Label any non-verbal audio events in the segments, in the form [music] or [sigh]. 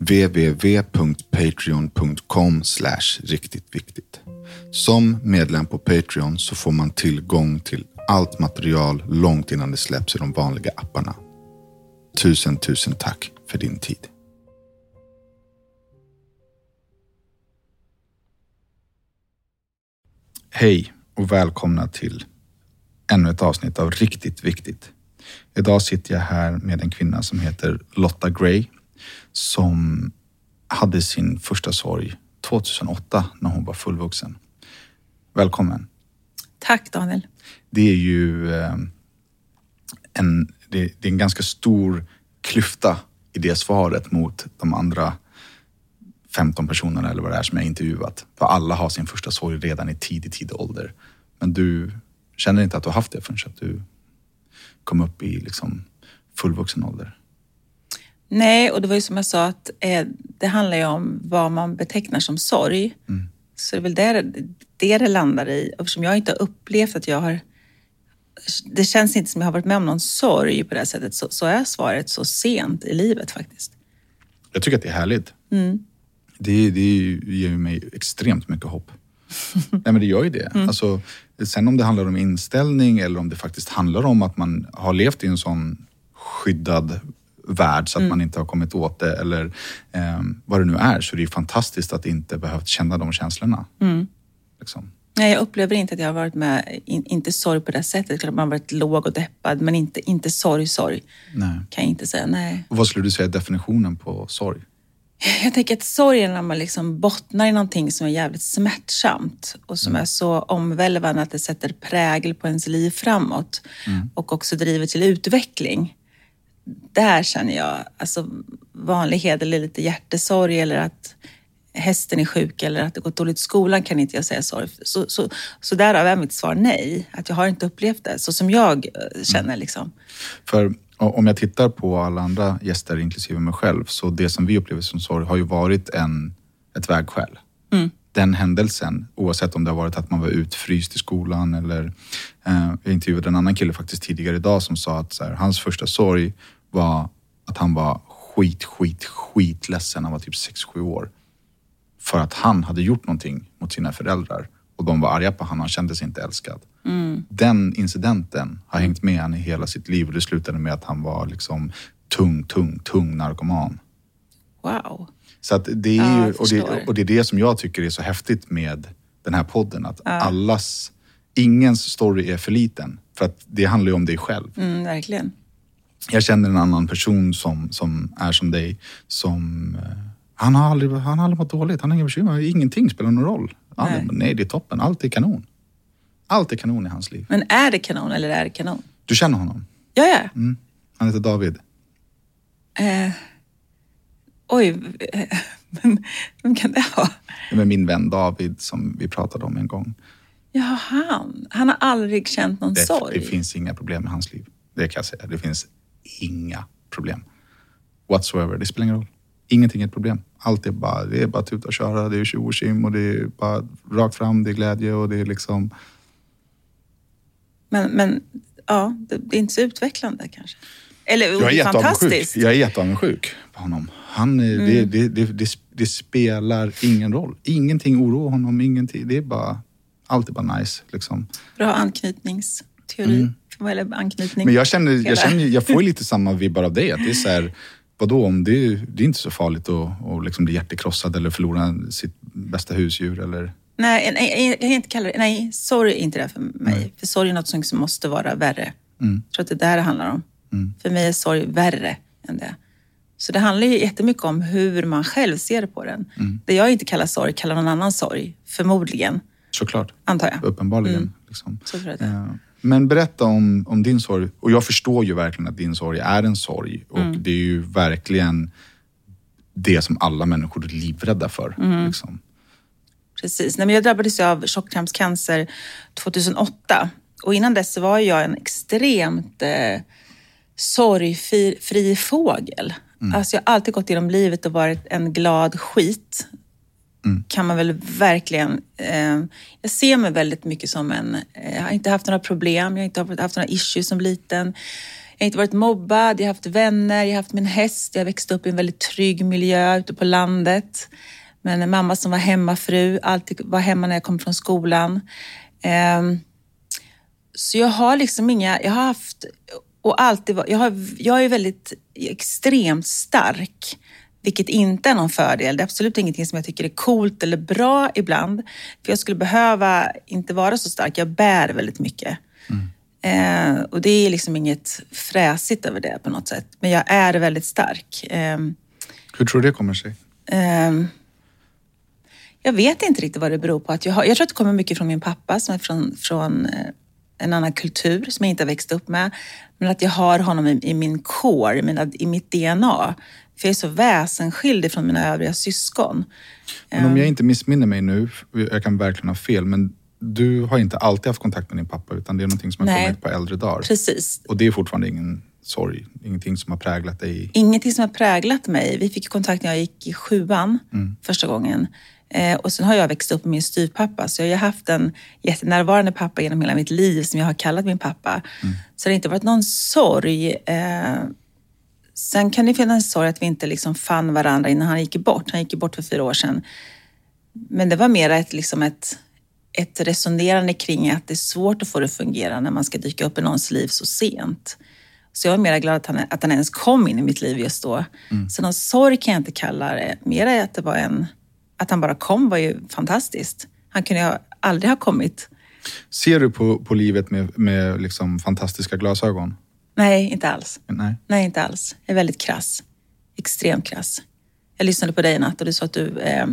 www.patreon.com riktigt viktigt. Som medlem på Patreon så får man tillgång till allt material långt innan det släpps i de vanliga apparna. Tusen, tusen tack för din tid. Hej och välkomna till ännu ett avsnitt av Riktigt Viktigt. Idag sitter jag här med en kvinna som heter Lotta Gray som hade sin första sorg 2008 när hon var fullvuxen. Välkommen. Tack Daniel. Det är ju eh, en, det, det är en ganska stor klyfta i det svaret mot de andra 15 personerna eller vad det är som jag intervjuat. För alla har sin första sorg redan i tidig, tidig ålder. Men du känner inte att du har haft det förrän att du kom upp i liksom fullvuxen ålder? Nej, och det var ju som jag sa att eh, det handlar ju om vad man betecknar som sorg. Mm. Så det är väl det det, det landar i. Eftersom jag inte har upplevt att jag har... Det känns inte som jag har varit med om någon sorg på det här sättet. Så, så är svaret så sent i livet faktiskt. Jag tycker att det är härligt. Mm. Det, det ger mig extremt mycket hopp. [laughs] Nej men det gör ju det. Mm. Alltså, sen om det handlar om inställning eller om det faktiskt handlar om att man har levt i en sån skyddad värld så att Mm. man inte har kommit åt det eller eh, vad det nu är så det är fantastiskt att inte behövt känna de känslorna. Mm. Liksom. Nej, jag upplever inte att jag har varit med, in, inte sorg på det sättet. Klart man har varit låg och deppad, men inte, inte sorg, sorg. Nej. Kan jag inte säga, nej. Och vad skulle du säga är definitionen på sorg? [laughs] Jag tänker att sorg är när man liksom bottnar i någonting som är jävligt smärtsamt och som är så omvälvande att det sätter prägel på ens liv framåt och också driver till utveckling. Där känner jag, alltså vanlig hederlig lite hjärtesorg eller att hästen är sjuk eller att det gått dåligt i skolan kan inte jag säga sorg. Så, så, så därav är mitt svar nej, att jag har inte upplevt det så som jag eh, känner liksom. För om jag tittar på alla andra gäster, inklusive mig själv, så det som vi upplever som sorg har ju varit en, ett vägskäl. Den händelsen, oavsett om det har varit att man var utfryst i skolan eller... Eh, jag intervjuade en annan kille faktiskt tidigare idag som sa att här, hans första sorg var att han var skit, skit, skitledsen. Han var typ 6-7 år. För att han hade gjort någonting mot sina föräldrar och de var arga på honom. Han kände sig inte älskad. Den incidenten har hängt med han i hela sitt liv och det slutade med att han var liksom tung, tung, tung narkoman. Wow. Så att det är ju, och, det, och det är det som jag tycker är så häftigt med den här podden. Att allas, ingens story är för liten. För att det handlar ju om dig själv. Mm, verkligen. Jag känner en annan person som, som är som dig. Som, eh, han, har aldrig, han har aldrig mått dåligt. Han har inga bekymmer. Ingenting spelar någon roll. Aldrig, Nej. nej, det är toppen. Allt är kanon. Allt är kanon i hans liv. Men är det kanon eller är det kanon? Du känner honom? Ja, ja. Mm. Han heter David. Eh, oj, men vem kan det vara? Är min vän David som vi pratade om en gång. Ja, han. Han har aldrig känt någon Det, sorg. det finns inga problem med hans liv. Det kan jag säga. Det finns inga problem. Whatsoever. Det spelar ingen roll. Ingenting är ett problem. Allt är bara, det är bara tuta och köra. Det är tjo och det är bara rakt fram. Det är glädje och det är liksom... Men, men ja, det, är inte så utvecklande kanske. Eller Jag är fantastiskt. Jag är jätteavundsjuk på honom. Han, är- det, det, det, det, spelar ingen roll. Ingenting oroar honom. Ingenting. Det är bara... Allt är bara nice. Liksom. Bra anknytningsteori. Eller anknytning. Mm. Men jag känner, jag, känner, jag får ju [laughs] lite samma vibbar av dig. Att det är så här, vadå, om det, är- det är inte så farligt att, att liksom bli hjärtekrossad eller förlora sitt bästa husdjur. Eller, Nej, nej, jag kan inte kalla det... Nej, sorg är inte det för mig. För sorg är något som måste vara värre. Mm. Jag tror att det är det det handlar om. För mig är sorg värre än det. Så det handlar ju jättemycket om hur man själv ser på den. Mm. Det jag inte kallar sorg kallar någon annan sorg. Förmodligen, såklart, antar jag. uppenbarligen. Liksom. Så tror jag det. Eh, Men berätta om, om din sorg. Och jag förstår ju verkligen att din sorg är en sorg. Och Mm. det är ju verkligen det som alla människor är livrädda för. Mm. Liksom. Precis. Nej, men jag drabbades av tjocktarmscancer 2008 och innan dess var jag en extremt eh, sorgfri fågel. Mm. Alltså jag har alltid gått genom livet och varit en glad skit. Mm. Kan man väl verkligen... Eh, jag ser mig väldigt mycket som en... Eh, jag har inte haft några problem, jag har inte haft några issues som liten. Jag har inte varit mobbad, jag har haft vänner, jag har haft min häst. Jag växte upp i en väldigt trygg miljö ute på landet. Men en mamma som var hemmafru, alltid var hemma när jag kom från skolan. Eh, så jag har liksom inga... Jag har haft och alltid jag, har, jag är väldigt extremt stark, vilket inte är någon fördel. Det är absolut ingenting som jag tycker är coolt eller bra ibland. För jag skulle behöva inte vara så stark. Jag bär väldigt mycket. Mm. Eh, och det är liksom inget fräsigt över det på något sätt. Men jag är väldigt stark. Eh, Hur tror du det kommer sig? Eh, jag vet inte riktigt vad det beror på. Att jag, har, jag tror att det kommer mycket från min pappa som är från, från eh, en annan kultur som jag inte har växt upp med. Men att jag har honom i, i min core, i, mina, i mitt DNA. För jag är så väsensskild från mina övriga syskon. Men om jag inte missminner mig nu, jag kan verkligen ha fel, men du har inte alltid haft kontakt med din pappa utan det är någonting som har Nej, kommit på äldre dagar. Precis. Och det är fortfarande ingen sorg, ingenting som har präglat dig? Ingenting som har präglat mig. Vi fick kontakt när jag gick i sjuan mm. första gången. Eh, och sen har jag växt upp med min styvpappa, så jag har haft en jättenärvarande pappa genom hela mitt liv som jag har kallat min pappa. Mm. Så det har inte varit någon sorg. Eh, sen kan det finnas en sorg att vi inte liksom fann varandra innan han gick bort. Han gick bort för fyra år sedan. Men det var mer ett, liksom ett, ett resonerande kring att det är svårt att få det att fungera när man ska dyka upp i någons liv så sent. Så jag var mer glad att han, att han ens kom in i mitt liv just då. Mm. Så någon sorg kan jag inte kalla det. Mer att det var en att han bara kom var ju fantastiskt. Han kunde ju aldrig ha kommit. Ser du på, på livet med, med liksom fantastiska glasögon? Nej, inte alls. Nej. Nej, inte alls. Jag är väldigt krass. Extremt krass. Jag lyssnade på dig i natt och du sa att du eh,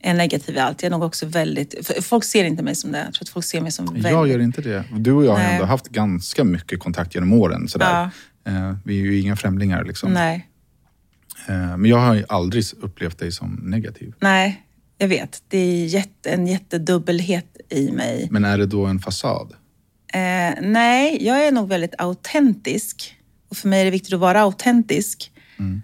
är negativ i allt. Jag är nog också väldigt... Folk ser inte mig som det. Jag tror att folk ser mig som väldigt... Jag gör inte det. Du och jag Nej. har ändå haft ganska mycket kontakt genom åren. Sådär. Ja. Eh, vi är ju inga främlingar liksom. Nej. Eh, men jag har aldrig upplevt dig som negativ. Nej, jag vet. Det är jätte, en jättedubbelhet i mig. Men är det då en fasad? Eh, nej, jag är nog väldigt autentisk. Och för mig är det viktigt att vara autentisk. Mm.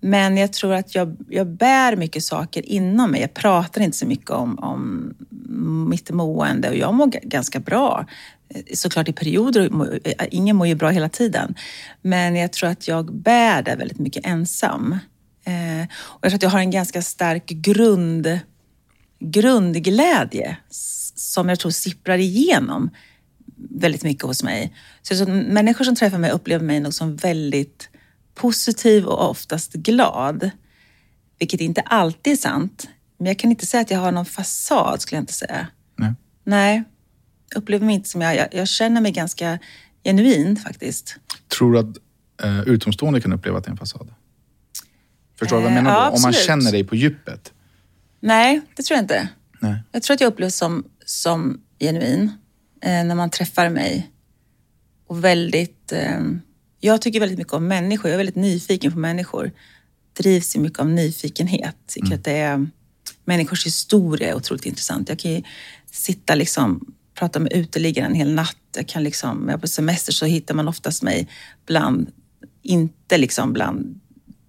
Men jag tror att jag, jag bär mycket saker inom mig. Jag pratar inte så mycket om, om mitt mående och jag mår ganska bra. Eh, såklart i perioder, eh, ingen mår ju bra hela tiden. Men jag tror att jag bär det väldigt mycket ensam. Eh, och jag tror att jag har en ganska stark grund, grundglädje som jag tror sipprar igenom väldigt mycket hos mig. Så, så människor som träffar mig upplever mig nog som väldigt positiv och oftast glad. Vilket inte alltid är sant. Men jag kan inte säga att jag har någon fasad, skulle jag inte säga. Nej. Nej upplever mig inte som jag, jag, jag känner mig ganska genuin faktiskt. Tror du att eh, utomstående kan uppleva att det är en fasad? Förstår du vad jag menar? Ja, Om man känner dig på djupet? Nej, det tror jag inte. Nej. Jag tror att jag upplevs som, som genuin eh, när man träffar mig. Och väldigt... Eh, jag tycker väldigt mycket om människor. Jag är väldigt nyfiken på människor. Drivs ju mycket av nyfikenhet. Tycker mm. att det är, människors historia är otroligt intressant. Jag kan ju sitta liksom prata med uteliggare en hel natt. Jag kan liksom, jag på semester så hittar man oftast mig bland, inte liksom bland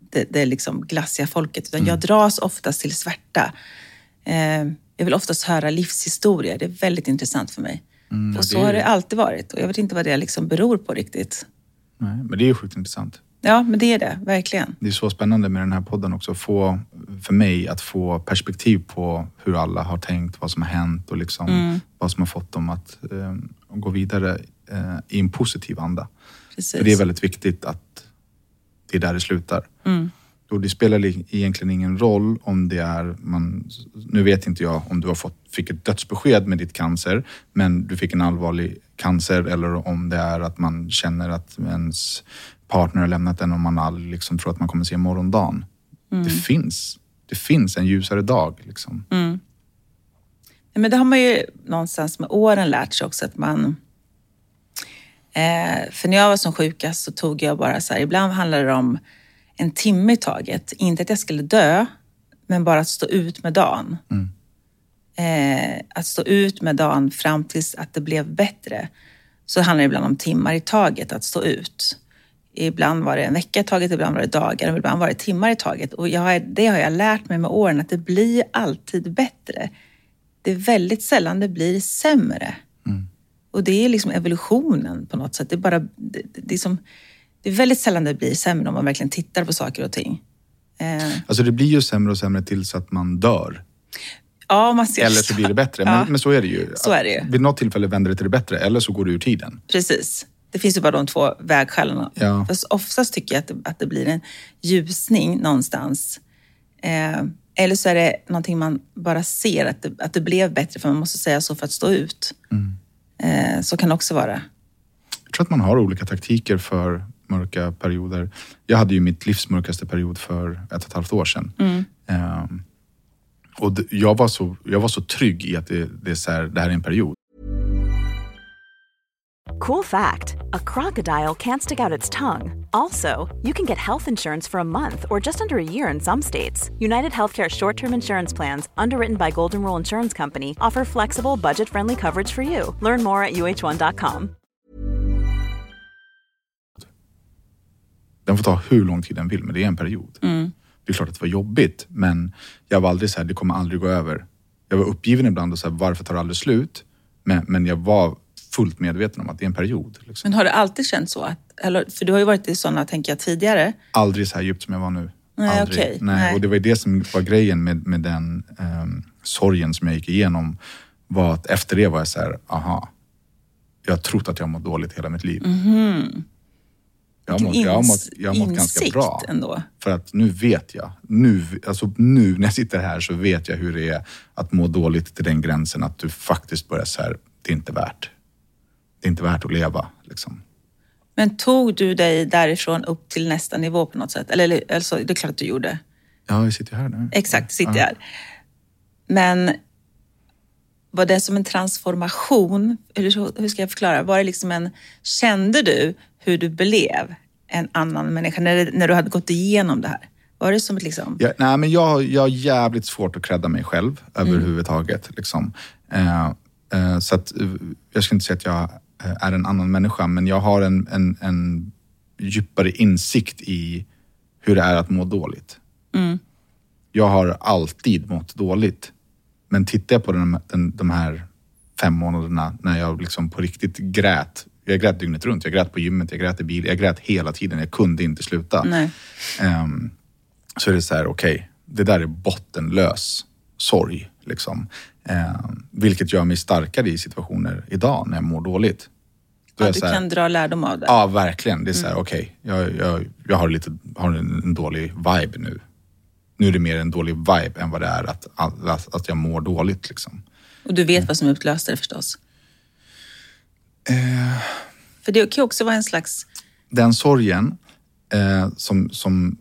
det, det liksom glassiga folket, utan mm. jag dras oftast till svärta. Eh, jag vill oftast höra livshistorier. Det är väldigt intressant för mig. Mm, och så har det alltid varit. Och jag vet inte vad det liksom beror på riktigt. Nej, men det är ju sjukt intressant. Ja, men det är det. Verkligen. Det är så spännande med den här podden också. Få, för mig att få perspektiv på hur alla har tänkt, vad som har hänt och liksom mm. vad som har fått dem att eh, gå vidare eh, i en positiv anda. Precis. För det är väldigt viktigt att det är där det slutar. Mm. Och det spelar egentligen ingen roll om det är, man, nu vet inte jag om du har fått, fick ett dödsbesked med ditt cancer, men du fick en allvarlig cancer eller om det är att man känner att ens partner har lämnat en och man aldrig liksom tror att man kommer se morgondagen. Mm. Det finns. Det finns en ljusare dag. Liksom. Mm. men det har man ju någonstans med åren lärt sig också att man... Eh, för när jag var som sjukast så tog jag bara så här, ibland handlade det om en timme i taget. Inte att jag skulle dö, men bara att stå ut med dagen. Mm. eh, att stå ut med dagen fram tills att det blev bättre, så handlar det ibland om timmar i taget att stå ut. Ibland var det en vecka i taget, ibland var det dagar och ibland var det timmar i taget. Och jag, det har jag lärt mig med åren, att det blir alltid bättre. Det är väldigt sällan det blir sämre. Mm. Och det är liksom evolutionen på något sätt. Det är, bara, det, det, är som, det är väldigt sällan det blir sämre om man verkligen tittar på saker och ting. Eh, Alltså det blir ju sämre och sämre tills att man dör. ja, man ser Eller så blir det bättre. Ja. Men, men så är det ju. Så är det ju. Vid något tillfälle vänder det till det bättre eller så går det ur tiden. Precis. Det finns ju bara de två vägskälen. Ja. Fast oftast tycker jag att det, att det blir en ljusning någonstans. Eh, eller så är det någonting man bara ser, att det, att det blev bättre för man måste säga så för att stå ut. Eh, så kan det också vara. Jag tror att man har olika taktiker för mörka perioder. Jag hade ju mitt livs mörkaste period för ett och ett halvt år sedan. Ehm, och det, jag, var så, jag var så trygg i att det, det, är så här, det här är en period. Cool fact a crocodile can't stick out its tongue. Also, you can get health insurance for a month or just under a year in some states. United Healthcare short term insurance plans, underwritten by Golden Rule Insurance Company, offer flexible, budget friendly coverage for you. Learn more at uh1.com. Den får ta hur lång tid den vill, men det är en period. Mm. Det är klart att det var jobbigt, men jag var aldrig så här, det kommer aldrig gå över. Jag var uppgiven ibland och så här, varför tar det aldrig slut? Men, men jag var fullt medveten om att det är en period. Liksom. Men har det alltid känts så? Att, eller, för du har ju varit i sådana, tänker jag, tidigare. Aldrig så här djupt som jag var nu. Nej, aldrig. okej. Nej. Nej. Och det var ju det som var grejen med, med den um, sorgen som jag gick igenom. Var att efter det var jag så här, aha. Jag har trott att jag har mått dåligt hela mitt liv. Jag har mått, jag har mått, jag har mått ganska bra. ändå. För att nu vet jag. Nu, alltså nu när jag sitter här så vet jag hur det är att må dåligt till den gränsen att du faktiskt börjar så här, det är inte värt. Det är inte värt att leva. Liksom. Men tog du dig därifrån upp till nästa nivå på något sätt? Eller, alltså, det är klart att du gjorde. Ja, jag sitter här nu. Exakt, sitter jag här. Men var det som en transformation? Hur, hur ska jag förklara? Var det liksom en, kände du hur du blev en annan människa när, när du hade gått igenom det här? Var det som ett liksom... Jag, nej, men jag, jag har jävligt svårt att credda mig själv överhuvudtaget. Liksom. Eh, eh, så att, eh, jag ska inte säga att jag är en annan människa, men jag har en, en, en djupare insikt i hur det är att må dåligt. Jag har alltid mått dåligt. Men tittar jag på den, den, de här fem månaderna när jag liksom på riktigt grät. Jag grät dygnet runt. Jag grät på gymmet, jag grät i bil, jag grät hela tiden. Jag kunde inte sluta. Ehm, så är det så här, okej, det där är bottenlös sorg. Liksom. Ehm, vilket gör mig starkare i situationer idag när jag mår dåligt. Ja, du här, kan dra lärdom av det. Ja, verkligen. Det är så här, okej, jag, jag, jag har, lite, har en, en dålig vibe nu. Nu är det mer en dålig vibe än vad det är att, att, att jag mår dåligt. Liksom. Och du vet vad som utlöste det förstås. Eh. För det kan ju också vara en slags... Den sorgen eh, som, som...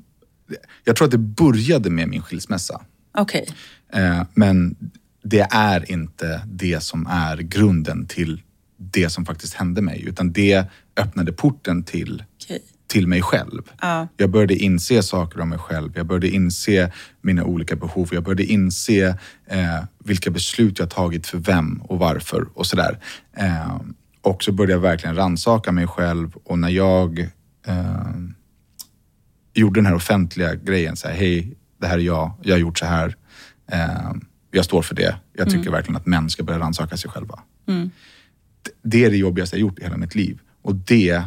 Jag tror att det började med min skilsmässa. Okej. Eh, men det är inte det som är grunden till det som faktiskt hände mig. Utan det öppnade porten till, Okej. till mig själv. Ja. Jag började inse saker om mig själv. Jag började inse mina olika behov. Jag började inse eh, vilka beslut jag tagit för vem och varför och sådär. Eh, och så började jag verkligen rannsaka mig själv och när jag eh, gjorde den här offentliga grejen, så här, hej, det här är jag, jag har gjort så här. Eh, jag står för det. Jag tycker verkligen att män ska börja rannsaka sig själva. D- Det är det jobbigaste jag gjort i hela mitt liv. Och det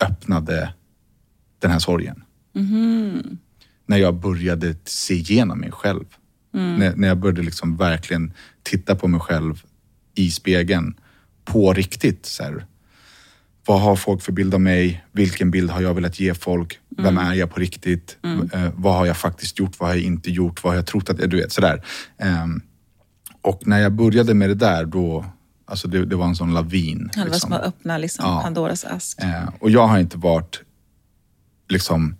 öppnade den här sorgen. När jag började se igenom mig själv. När, när jag började liksom verkligen titta på mig själv i spegeln på riktigt. Så här, vad har folk för bild av mig? Vilken bild har jag velat ge folk? Vem är jag på riktigt? Eh, vad har jag faktiskt gjort? Vad har jag inte gjort? Vad har jag trott att jag... Du vet, sådär. Ehm, och när jag började med det där, då... Alltså det, det var en sån lavin. Det var som att öppna liksom Ja. Pandoras ask. Eh, och jag har inte varit liksom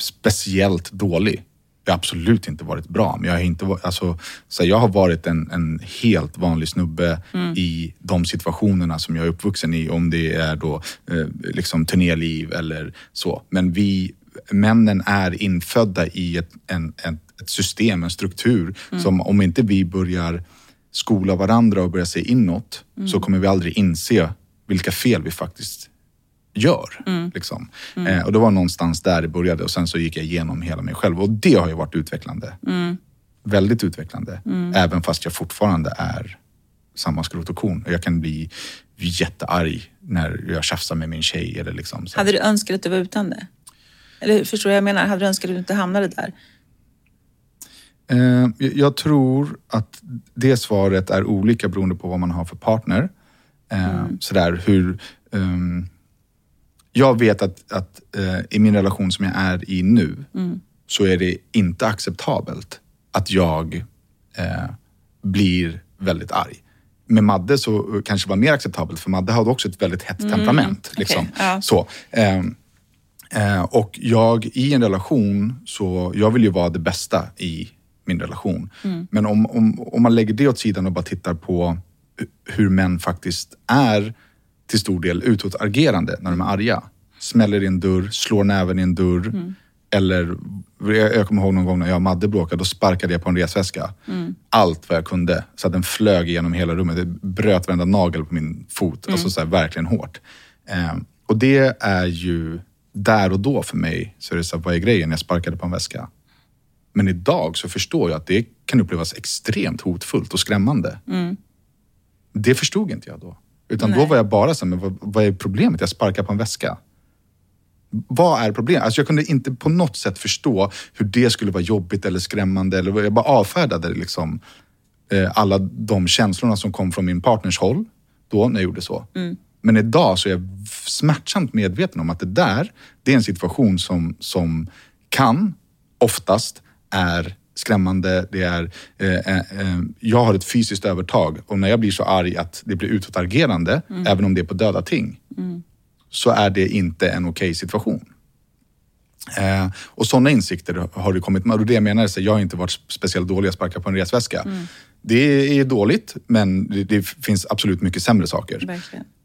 speciellt dålig. Jag har absolut inte varit bra, men jag har, inte, varit- alltså, så jag har varit en, en helt vanlig snubbe i de situationerna som jag är uppvuxen i. Om det är då eh, liksom turnéliv eller så. Men vi, männen är infödda i ett, en, en, ett system, en struktur som om inte vi börjar skola varandra och börja se inåt så kommer vi aldrig inse vilka fel vi faktiskt gör. Liksom. Eh, och det var någonstans där det började och sen så gick jag igenom hela mig själv och det har ju varit utvecklande. Väldigt utvecklande. Även fast jag fortfarande är samma skrot och korn. Jag kan bli jättearg när jag tjafsar med min tjej. Eller liksom så. Hade du önskat att du var utan det? Eller förstår vad jag menar? Hade du önskat att du inte hamnade där? Eh, jag- tror att det svaret är olika beroende på vad man har för partner. Eh, Sådär hur... ehm, jag vet att, att eh, i min relation som jag är i nu så är det inte acceptabelt att jag eh, blir väldigt arg. Med Madde så kanske det var mer acceptabelt för Madde hade också ett väldigt hett temperament. Liksom. ja. Så, ehm, Eh, och jag i en relation, så jag vill ju vara det bästa i min relation. Men om, om, om man lägger det åt sidan och bara tittar på hur män faktiskt är till stor del utåtagerande när de är arga. Smäller i en dörr, slår näven i en dörr. Eller, jag, kommer ihåg någon gång när jag och Madde bråkade, då sparkade jag på en resväska. Allt vad jag kunde, så att den flög genom hela rummet. Det bröt varenda nagel på min fot. Alltså så här, verkligen hårt. Eh, och det är ju, där och då för mig, så är det så här, vad är grejen? Jag sparkade på en väska. Men idag så förstår jag att det kan upplevas extremt hotfullt och skrämmande. Det förstod inte jag då. Utan då Nej. var jag bara så här, men vad, vad är problemet? Jag sparkar på en väska. Vad är problemet? Alltså jag kunde inte på något sätt förstå hur det skulle vara jobbigt eller skrämmande. Eller, jag bara avfärdade liksom, eh, alla de känslorna som kom från min partners håll då när jag gjorde så. Men idag så är jag smärtsamt medveten om att det där, det är en situation som, som kan, oftast, är skrämmande. Det är, eh, eh, eh, jag har ett fysiskt övertag och när jag blir så arg att det blir utåtagerande, även om det är på döda ting, så är det inte en okej situation. Eh, och sådana insikter har det kommit med. Och det jag menar är att jag har inte varit speciellt dålig att sparka på en resväska. Det är dåligt, men det, det finns absolut mycket sämre saker.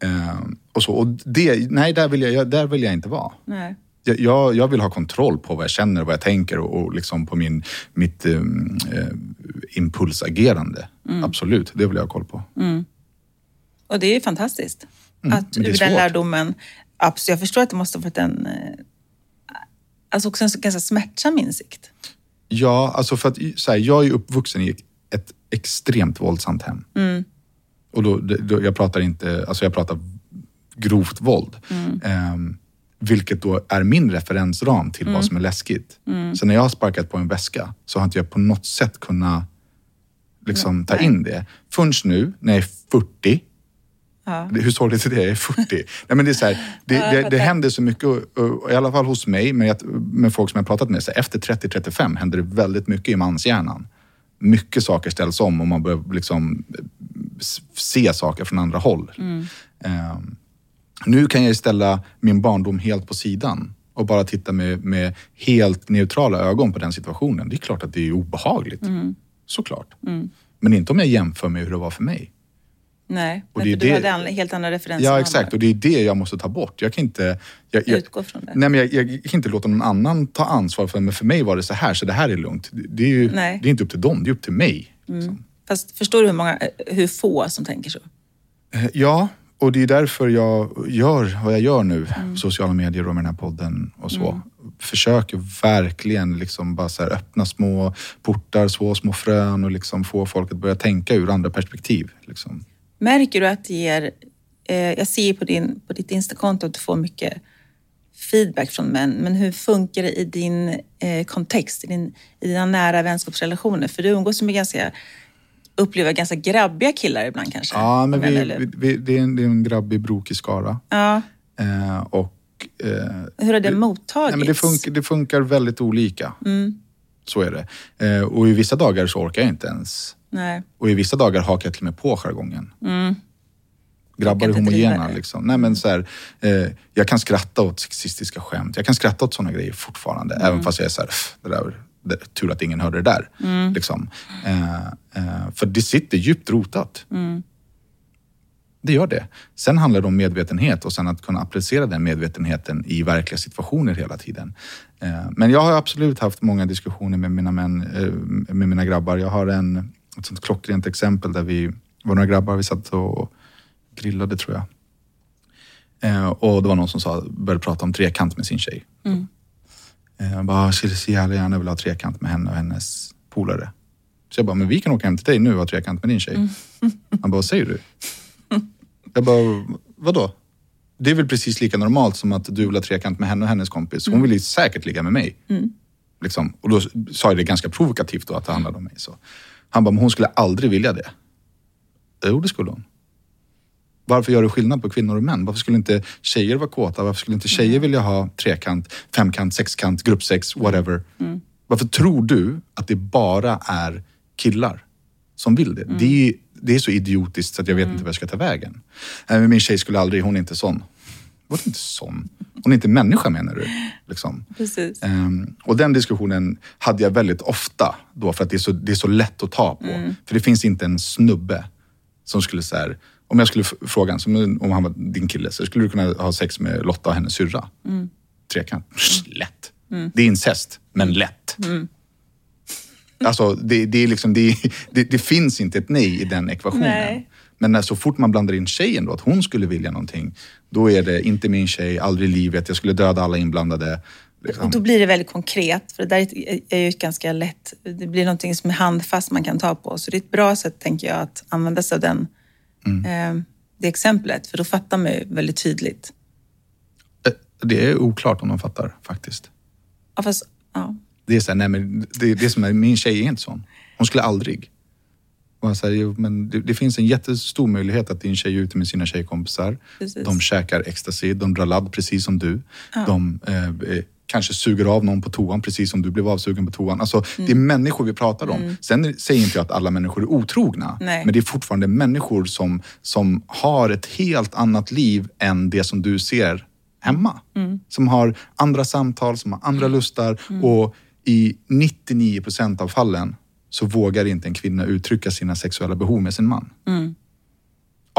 Eh, och så, och det, nej, där vill, jag, där vill jag inte vara. Nej. Jag, jag, vill ha kontroll på vad jag känner, vad jag tänker och, och liksom på min, mitt um, eh, impulsagerande. Absolut, det vill jag ha koll på. Och det är fantastiskt. att det är ur den lärdomen, absolut, jag förstår att det måste ha varit en, eh, alltså också en ganska smärtsam insikt. Ja, alltså för att så här, jag är uppvuxen i ett extremt våldsamt hem. Och då, då, jag pratar inte, alltså jag pratar grovt våld. Ehm, vilket då är min referensram till vad som är läskigt. Så när jag har sparkat på en väska så har inte jag på något sätt kunnat liksom, ta in det. Förrän nu, när jag är 40, Ja. hur sorgligt är det? Jag är 40. Nej, men det, är så här, det, Ja, det, det händer så mycket, i alla fall hos mig, men med folk som jag har pratat med. Så här, efter 30-35 händer det väldigt mycket i manshjärnan. Mycket saker ställs om och man börjar liksom se saker från andra håll. Mm. Ehm, nu kan jag ställa min barndom helt på sidan och bara titta med, med helt neutrala ögon på den situationen. Det är klart att det är obehagligt. Mm. Såklart. Men inte om jag jämför med hur det var för mig. Nej, Och men det är för du det- hade helt andra referenser. Ja, exakt. Och det är det jag måste ta bort. Jag kan inte... Jag, jag, Utgå från det. Nej, men jag, jag kan inte låta någon annan ta ansvar för Men för mig var det så här, så det här är lugnt. Det, är ju Nej. Mm. det är inte upp till dem, det är upp till mig. liksom. Fast förstår du hur, många, hur få som tänker så? Eh, Ja, och det är därför jag gör vad jag gör nu. Mm. Sociala medier och med den här podden och så. Försöker verkligen liksom bara så öppna små portar, så små frön och liksom få folk att börja tänka ur andra perspektiv. Liksom. Märker du att det ger... Eh, jag ser ju på, din, på ditt Instakonto att du får mycket feedback från män. Men hur funkar det i din eh, kontext, i, din, i dina nära vänskapsrelationer? För du umgås med ganska, upplever ganska grabbiga killar ibland kanske? Ja, men vi, vi, vi, det, är en, det är en grabbig brokig skara. ja. Eh, och eh, Hur har det mottagits? Nej, men det, funkar, det funkar väldigt olika. Mm. Så är det. Eh, och i vissa dagar så orkar jag inte ens. Nej. Och i vissa dagar hakar jag till och med på jargongen. Grabbar är homogena. det. Liksom. Nej, men så här, eh, jag kan skratta åt sexistiska skämt. Jag kan skratta åt sådana grejer fortfarande. Mm. Även fast jag är så här, "Pff, det där, det, tur att ingen hörde det där. Mm. Liksom. Eh, eh, för det sitter djupt rotat. Mm. Det gör det. Sen handlar det om medvetenhet och sen att kunna applicera den medvetenheten i verkliga situationer hela tiden. Eh, Men jag har absolut haft många diskussioner med mina män, eh, med mina grabbar. Jag har en ett sånt klockrent exempel där vi var några grabbar, vi satt och grillade tror jag. Eh, och det var någon som sa, började prata om trekant med sin tjej. Mm. Eh, jag bara, skulle så jävla gärna vilja ha trekant med henne och hennes polare. Så jag bara, men vi kan åka hem till dig nu och ha trekant med din tjej. Mm. Han bara, vad säger du? Jag bara, vadå? Det är väl precis lika normalt som att du vill ha trekant med henne och hennes kompis. Hon vill ju säkert ligga med mig. Mm. Liksom. Och då sa jag det ganska provokativt då att det handlade om mig. Så. Han bara, men hon skulle aldrig vilja det. Jo, det skulle hon. Varför gör du skillnad på kvinnor och män? Varför skulle inte tjejer vara kåta? Varför skulle inte tjejer mm. vilja ha trekant, femkant, sexkant, gruppsex, whatever? Mm. Varför tror du att det bara är killar som vill det? Mm. Det, är, det, är så idiotiskt så att jag vet mm. inte vad jag ska ta vägen. Äh, min tjej skulle aldrig, hon är inte sån. Var inte sån? Hon är inte människa menar du? Liksom. Precis. Um, och den diskussionen hade jag väldigt ofta då för att det är så, det är så lätt att ta på. Mm. För det finns inte en snubbe som skulle säga om jag skulle fråga som om han var din kille, så skulle du kunna ha sex med Lotta och hennes syrra? Mm. Trekant? Lätt. Mm. Det är incest, men lätt. Mm. Alltså, det, det, är liksom, det, det, det, finns inte ett nej i den ekvationen. Nej. Men när, så fort man blandar in tjejen då, att hon skulle vilja någonting, då är det inte min tjej, aldrig i livet, jag skulle döda alla inblandade. Liksom. Och då blir det väldigt konkret, för det där är ju ganska lätt, det blir någonting som är handfast man kan ta på. Så det är ett bra sätt, tänker jag, att använda sig av den mm. eh, det exemplet, för då fattar man ju väldigt tydligt. Eh, det är oklart om de fattar faktiskt. Ja, fast, ja. Det är så här, nej men det, det som är, min tjej är inte sån. Hon skulle aldrig. Och här, men det, det, finns en jättestor möjlighet att din tjej är ute med sina tjejkompisar. Precis. De käkar ecstasy, de drar ladd precis som du. Ja. De eh, eh kanske suger av någon på toan precis som du blev avsugen på toan. Alltså, mm. Det är människor vi pratar om. Mm. Sen säger inte jag att alla människor är otrogna. Nej. Men det är fortfarande människor som, som har ett helt annat liv än det som du ser hemma. Mm. Som har andra samtal, som har andra mm. lustar mm. och i 99 procent av fallen så vågar inte en kvinna uttrycka sina sexuella behov med sin man.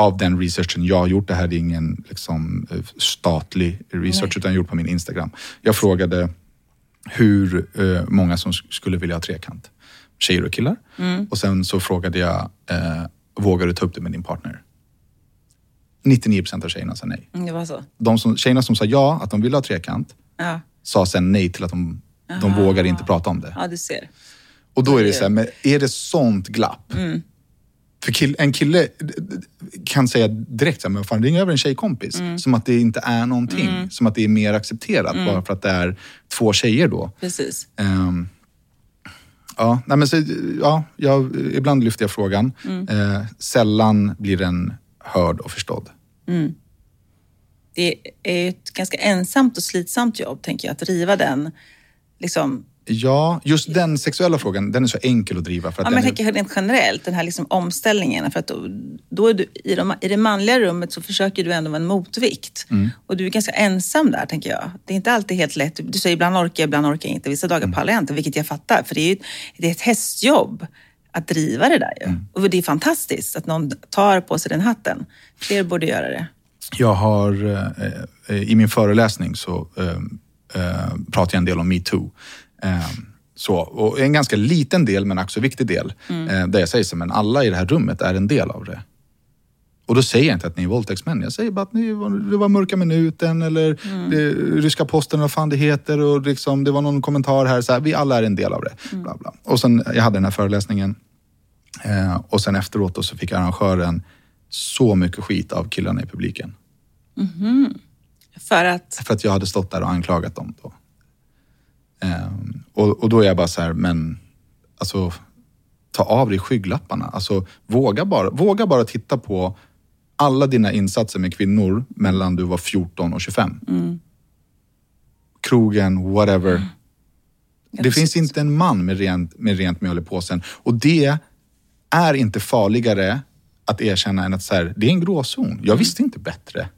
Av den researchen jag har gjort, det här är ingen liksom, eh, statlig research Nej. utan gjort på min Instagram. Jag frågade hur eh, många som skulle vilja ha trekant. Tjejer och killar. Mm. Och sen så frågade jag, eh, vågar du ta upp det med din partner? 99 procent av tjejerna sa nej. Mm, det var så? De som, tjejerna som sa ja, att de ville ha trekant, ja. sa sen nej till att de, de vågar inte prata om det. Ja, du ser. Och då är det så här, men är det sånt glapp? Mm för kill, en kille kan säga direkt att fan ring över en tjejkompis. Mm. Som att det inte är någonting. Mm. Som att det är mer accepterat mm. bara för att det är två tjejer då. Precis. Um, ja, nej men så, ja, jag, ibland lyfter jag frågan. Uh, sällan blir den hörd och förstådd. Mm. Det är ett ganska ensamt och slitsamt jobb, tänker jag, att driva den liksom, Ja, just den sexuella frågan, den är så enkel att driva. För att ja, men jag tänker rent generellt, den här liksom omställningen. För att då, då är du, i, de, I det manliga rummet så försöker du ändå vara en motvikt. Mm. Och du är ganska ensam där, tänker jag. Det är inte alltid helt lätt. Du säger ibland orkar jag, ibland orkar jag inte. Vissa dagar mm. pallar jag inte, vilket jag fattar. För det är ju det är ett hästjobb att driva det där ju. Mm. Och det är fantastiskt att någon tar på sig den hatten. Fler borde göra det. Jag har, eh, i min föreläsning så eh, eh, pratar jag en del om metoo. Ehm, så, och en ganska liten del, men också viktig del, mm. Eh, där jag säger så men alla i det här rummet är en del av det. Och då säger jag inte att ni är våldtäktsmän. Jag säger bara att ni var, det var mörka minuten eller mm. det, ryska posten, vad fan det heter. Och liksom, det var någon kommentar här, så här, vi alla är en del av det. Mm. Bla, bla. Och sen, jag hade den här föreläsningen eh, och sen efteråt då, så fick arrangören så mycket skit av killarna i publiken. Mm. För att? För att jag hade stått där och anklagat dem. Då. Um, och, och, då är jag bara så här, men alltså ta av dig skygglapparna. Alltså, våga, bara, våga bara titta på alla dina insatser med kvinnor mellan du var 14 och 25. Mm. Krogen, whatever. Mm. Det finns inte en man med rent, med rent mjöl i påsen. Och det är inte farligare att erkänna än att så här, det är en gråzon. Jag mm. visste inte bättre.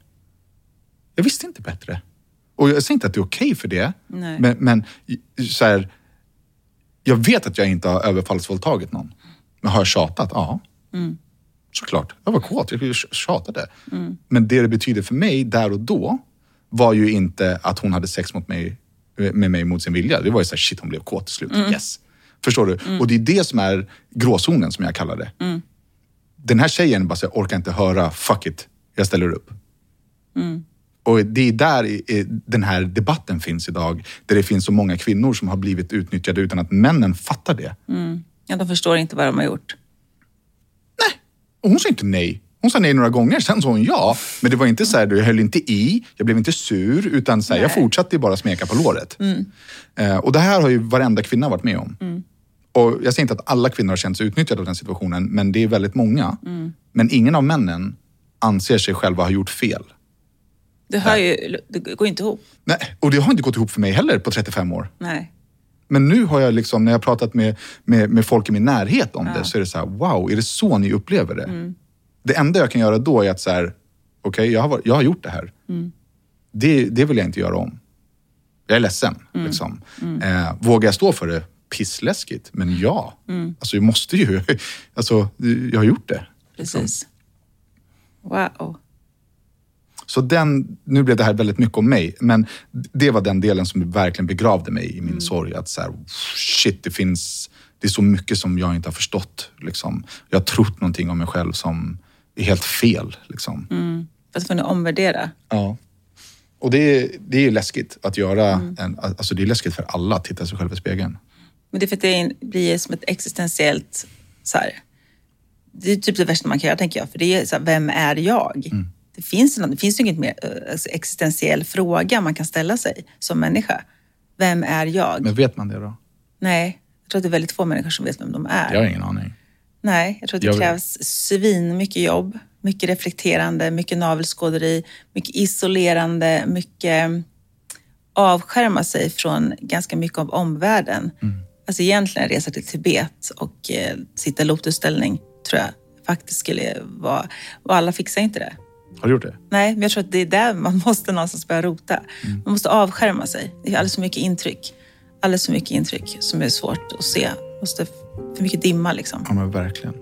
Jag visste inte bättre. Och jag säger inte att det är okej okay för det, men, men så här, jag vet att jag inte har överfallsvåldtagit någon. Men har jag tjatat? Ja. Mm. Såklart. Jag var kåt, jag tjatade. Mm. Men det det betyder för mig där och då var ju inte att hon hade sex mot mig, med mig mot sin vilja. Det var ju såhär, shit hon blev kåt till slut. Mm. Yes. Förstår du? Och det är det som är gråzonen som jag kallar det. Den här tjejen bara säger, orkar inte höra, fuck it, jag ställer upp. Och det är där den här debatten finns idag. Där det finns så många kvinnor som har blivit utnyttjade utan att männen fattar det. Ja, de förstår inte vad de har gjort. Och hon sa inte nej. Hon sa nej några gånger, sen sa hon ja. Men det var inte så här, jag höll inte i, jag blev inte sur, utan så här, jag fortsatte bara smeka på låret. Eh, och det här har ju varenda kvinna varit med om. Och jag säger inte att alla kvinnor har känt sig utnyttjade av den situationen, men det är väldigt många. Men ingen av männen anser sig själva ha gjort fel. Det, hör ju, det går inte ihop. Nej, och det har inte gått ihop för mig heller på 35 år. Nej. Men nu har jag liksom, när jag har pratat med, med, med folk i min närhet om det, så är det så här, wow, är det så ni upplever det? Det enda jag kan göra då är att så här, okej, jag, har, jag har gjort det här. Det, det vill jag inte göra om. Jag är ledsen. Liksom. Eh, vågar jag stå för det? Pissläskigt, men ja. Alltså, jag måste ju. [laughs] Alltså, jag har gjort det. liksom. Precis. Wow. Så den, nu blev det här väldigt mycket om mig, men det var den delen som verkligen begravde mig i min sorg. Att så här, shit, det finns, det är så mycket som jag inte har förstått. Liksom. Jag har trott någonting om mig själv som är helt fel. Liksom. Fast får ni omvärdera. Ja. Och det är, det är läskigt att göra, en, alltså det är läskigt för alla att titta sig själv i spegeln. Men det är för att det blir som ett existentiellt... Så här, det är typ det värsta man kan göra, tänker jag. För det är så här, vem är jag? Det finns, det finns ju inget mer eh, alltså, existentiell fråga man kan ställa sig som människa. Vem är jag? Men vet man det då? Nej, jag tror att det är väldigt få människor som vet vem de är. Jag har ingen aning. Nej, jag tror att det Jag vet. krävs svin mycket jobb, mycket reflekterande, mycket navelskåderi, mycket isolerande, mycket avskärma sig från ganska mycket av omvärlden. Alltså egentligen resa till Tibet och eh, sitta i lotusställning tror jag faktiskt skulle vara... Och alla fixar inte det. Har du gjort det? Nej, men jag tror att det är där man måste någonstans börja rota. Man måste avskärma sig. Det är alldeles för mycket intryck. Alldeles för mycket intryck som är svårt att se. Måste för mycket dimma liksom. Ja, men verkligen.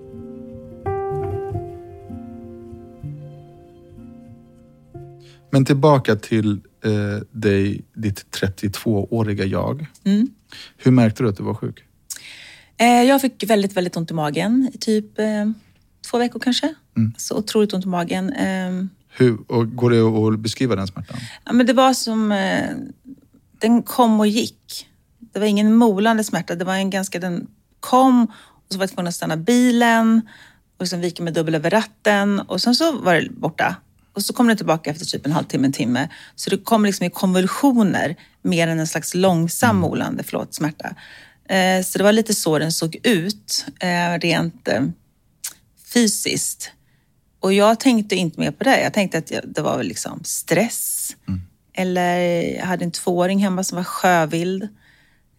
Men tillbaka till eh, dig, ditt 32-åriga jag. Hur märkte du att du var sjuk? Eh, jag fick väldigt, väldigt ont i magen typ eh, två veckor kanske. Så otroligt ont i magen. Eh, Hur, och går det att beskriva den smärtan? ja, men det var som... Eh, den kom och gick. Det var ingen molande smärta. Det var en ganska... Den kom och så var jag tvungen att stanna bilen och sen vika mig dubbel över ratten och sen så var det borta. Och så kom den tillbaka efter typ en halvtimme, en timme. Så det kom liksom i konvulsioner mer än en slags långsam molande förlåt, smärta. Eh, så det var lite så den såg ut eh, rent eh, fysiskt. Och jag tänkte inte mer på det. Jag tänkte att det var väl liksom stress. Eller jag hade en tvååring hemma som var sjövild.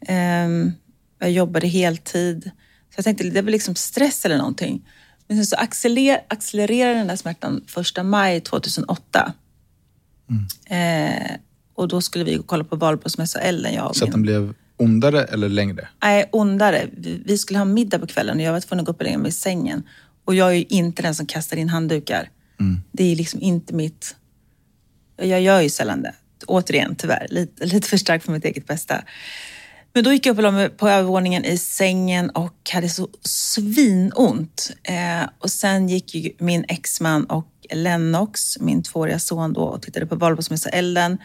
Ehm, jag jobbade heltid. Så jag tänkte det är väl liksom stress eller någonting. Men sen så accelerer, accelererade den där smärtan första maj 2008. Eh, och då skulle vi gå och kolla på valborgsmässa Ellen, jag och Så att min den blev ondare eller längre? Nej, ondare. Vi vi skulle ha middag på kvällen och jag var tvungen att gå upp och lägga mig i sängen. Och jag är ju inte den som kastar in handdukar. Det är liksom inte mitt... Jag gör ju sällan det. Återigen, tyvärr. Lite, lite för starkt för mitt eget bästa. Men då gick jag upp och la mig på övervåningen i sängen och hade så svinont. Eh, och sen gick ju min exman och Lennox, min tvååriga son då, och tittade på valborgsmässa Elden.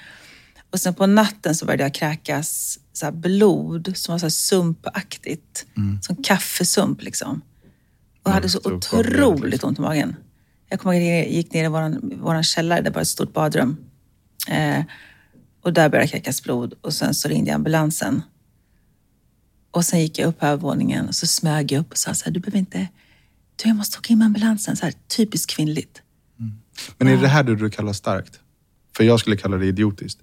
Och sen på natten så började jag kräkas så blod som var så här sumpaktigt. Som kaffesump liksom. Och hade så obehagligt, otroligt liksom. ont i magen. Jag kommer ihåg att jag gick ner i våran källare, det var ett stort badrum. Eh, och där började kräkas blod och sen så ringde jag ambulansen. Och sen gick jag upp på övervåningen och så smög jag upp och sa så här, du behöver inte, du jag måste åka in med ambulansen. Så här, typiskt kvinnligt. Men är det här det du kallar starkt? För jag skulle kalla det idiotiskt.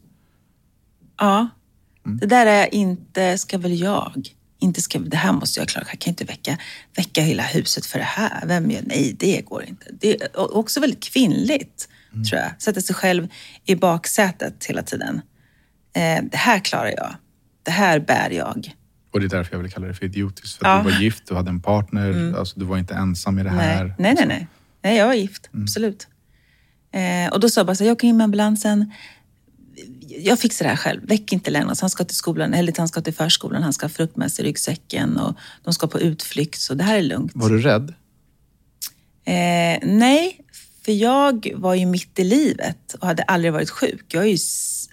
Ja, Mm. det där är inte, ska väl jag. Inte ska, det här måste jag klara. Jag kan inte väcka, väcka hela huset för det här. Vem gör, nej, det går inte. Det är också väldigt kvinnligt, Mm. tror jag. Sätta sig själv i baksätet hela tiden. Eh, det här klarar jag. Det här bär jag. Och det är därför jag vill kalla det för idiotiskt. För Ja. Mm. du var gift, du hade en partner, alltså, du var inte ensam i det här. Nej, nej, nej. nej. nej jag var gift, Mm. absolut. Eh, och då sa jag bara så här, jag åker in med ambulansen. Jag fixar det här själv. Väck inte Lennart. Han ska till skolan, eller han ska till förskolan, han ska ha frukt med sig i ryggsäcken och de ska på utflykt. Så det här är lugnt. Var du rädd? Eh, nej, för jag var ju mitt i livet och hade aldrig varit sjuk. Jag är ju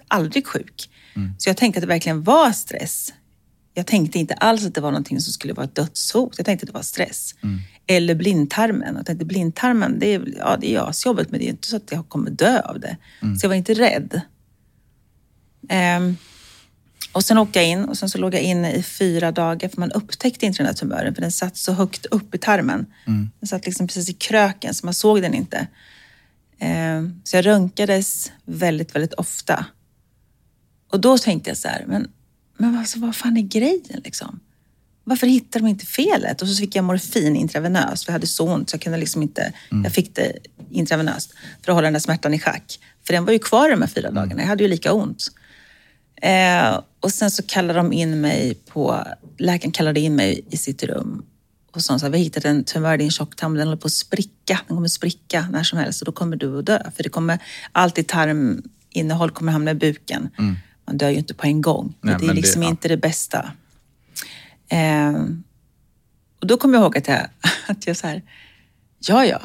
aldrig sjuk. Så jag tänkte att det verkligen var stress. Jag tänkte inte alls att det var någonting som skulle vara ett dödshot. Jag tänkte att det var stress. Eller blindtarmen. Jag tänkte blindtarmen, det är, ja, det är asjobbigt men det är inte så att jag kommer dö av det. Så jag var inte rädd. Ehm, och sen åkte jag in och sen så låg jag inne i fyra dagar för man upptäckte inte den här tumören för den satt så högt upp i tarmen. Den satt liksom precis i kröken så man såg den inte. Ehm, så jag röntgades väldigt, väldigt ofta. Och då tänkte jag så här, men, men alltså, vad fan är grejen liksom? Varför hittar de inte felet? Och så fick jag morfin intravenöst, för jag hade så ont så jag kunde liksom inte... Jag fick det intravenöst för att hålla den där smärtan i schack. För den var ju kvar de här fyra dagarna, jag hade ju lika ont. Eh, och sen så kallade de in mig på... Läkaren kallade in mig i sitt rum och sa så här, vi har hittat en tumör i din tjocktarm, den håller på att spricka. Den kommer spricka när som helst och då kommer du att dö. För det kommer, allt i tarminnehåll kommer hamna i buken. Man dör ju inte på en gång. Nej, det är men det- liksom ja. inte det bästa. Eh, och då kommer jag ihåg att jag, [laughs] att jag så här, ja ja,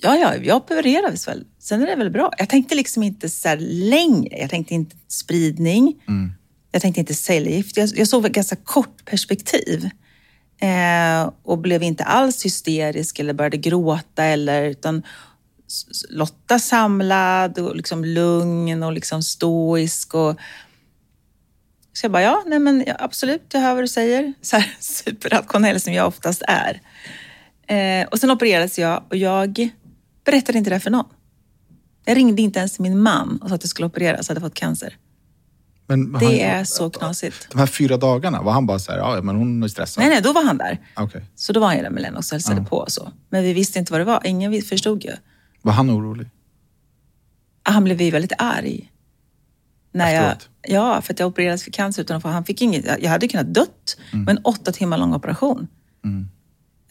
ja ja, jag opereras väl. Sen är det väl bra. Jag tänkte liksom inte så längre. Jag tänkte inte spridning. Jag tänkte inte cellgift. Jag, jag såg ett ganska kort perspektiv. Eh, och blev inte alls hysterisk eller började gråta eller utan Lotta samlad och liksom lugn och liksom stoisk. Och, så jag bara, ja, nej men absolut, jag hör vad du säger. [laughs] Så här superrationell som jag oftast är. Eh, och sen opererades jag och jag berättade inte det för någon. Jag ringde inte ens min man och sa att jag skulle opereras och hade fått cancer. Men Det han- är så knasigt. De här fyra dagarna, var han bara så här, ja men hon är stressad? Nej, nej, då var han där. Okej. Så då var han ju där med Lennox och hälsade på och så. Men vi visste inte vad det var. Ingen förstod ju. Var han orolig? Han blev ju väldigt arg. När jag, Efteråt? ja, för att jag opererades för cancer utan att få, han fick inget, jag hade kunnat dött med en åtta timmar lång operation.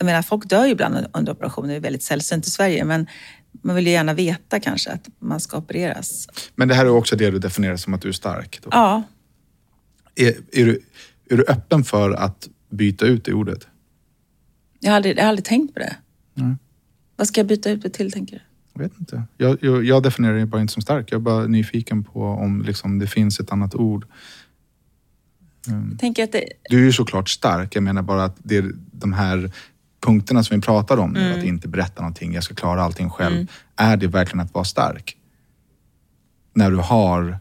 Jag menar, folk dör ju ibland under operationer, det är väldigt sällsynt i Sverige, men man vill ju gärna veta kanske att man ska opereras. Men det här är också det du definierar som att du är stark. Då. Ja, Är, är, du, är du öppen för att byta ut det ordet? jag har aldrig, jag har aldrig tänkt på det. Nej. Vad ska jag byta ut det till, tänker du? Jag vet inte. Jag, jag, jag definierar det bara inte som stark. Jag är bara nyfiken på om liksom, det finns ett annat ord. Att det, Du är ju såklart stark. Jag menar bara att det är de här punkterna som vi pratar om nu, att inte berätta någonting, jag ska klara allting själv. Är det verkligen att vara stark? När du har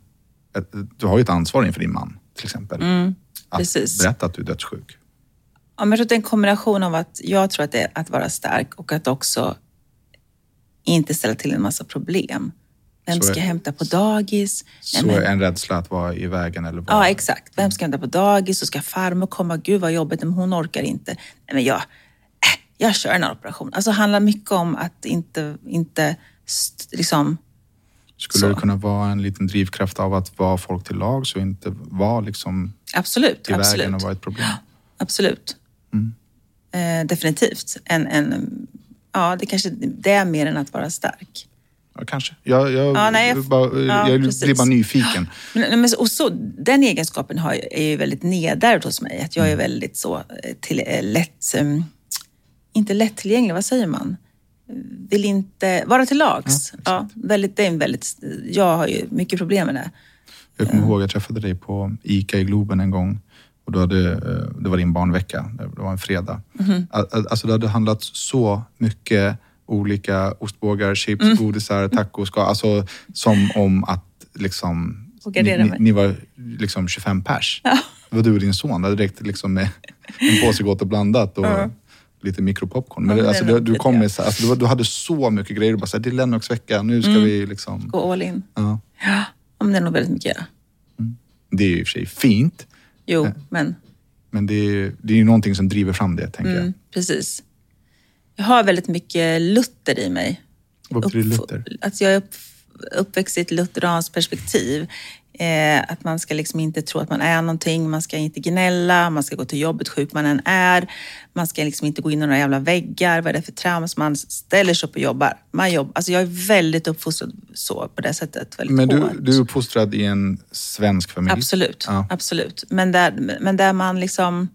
du har ju ett ansvar inför din man till exempel. att precis. berätta att du är dödssjuk. Ja, men jag tror att det är en kombination av att jag tror att det är att vara stark och att också inte ställa till en massa problem. Vem ska jag hämta på dagis? Nej, Så men- en rädsla att vara i vägen eller Ja, vara... exakt. Vem ska jag hämta på dagis? Och ska farmor komma? Gud vad jobbigt, men hon orkar inte. Nej, men jag, jag kör en operation. Alltså det handlar mycket om att inte, inte liksom... Skulle så. det kunna vara en liten drivkraft av att vara folk till lag så inte vara liksom Absolut, i vägen absolut. och vara ett problem? Absolut. Mm. Eh, definitivt. En, en, ja, det kanske det är mer än att vara stark. Ja, kanske. Jag, jag, Ja, nej, jag- bara, ja, jag blir bara nyfiken. Men, men, och så, den egenskapen har, är ju väldigt nedärvd hos mig. Att jag Mm. är väldigt så eh, till, eh, lätt... eh, Inte lättillgänglig, vad säger man? Vill inte vara till lags. Ja, väldigt, det är en väldigt, jag har ju mycket problem med det. Jag kommer ihåg jag träffade dig på ICA i Globen en gång. Och då hade, eh, det var din barnvecka, det var en fredag. Al- Alltså det hade handlat så mycket olika ostbågar, chips, Mm. godisar, tacos. Alltså som om att liksom... Ni, ni var liksom 25 pers. Det var du och din son. Det hade räckt liksom med en påse gott och blandat och lite mikropopcorn. Men, Ja, alltså, är du, du kom med så, alltså, du, du hade så mycket grejer. Du bara, så här, det är Lennox vecka, nu ska vi liksom... Gå all in. Ja. Ja, men det är nog väldigt mycket. Det är ju i och för sig fint. Jo, men Men det är, det är ju någonting som driver fram det, tänker mm, jag. precis. Jag har väldigt mycket Luther i mig. Vad betyder Luther? Att jag är upp, uppväxt i ett lutheranskt perspektiv. Eh, att man ska liksom inte tro att man är någonting, man ska inte gnälla, man ska gå till jobbet sjuk man än är. Man ska liksom inte gå in i några jävla väggar, vad är det för trams? Man ställer sig upp och jobbar. Man jobb, alltså jag är väldigt uppfostrad så på det sättet. Väldigt Men du, hårt. du är uppfostrad i en svensk familj? Absolut, Ja. absolut. Men där, men där man liksom,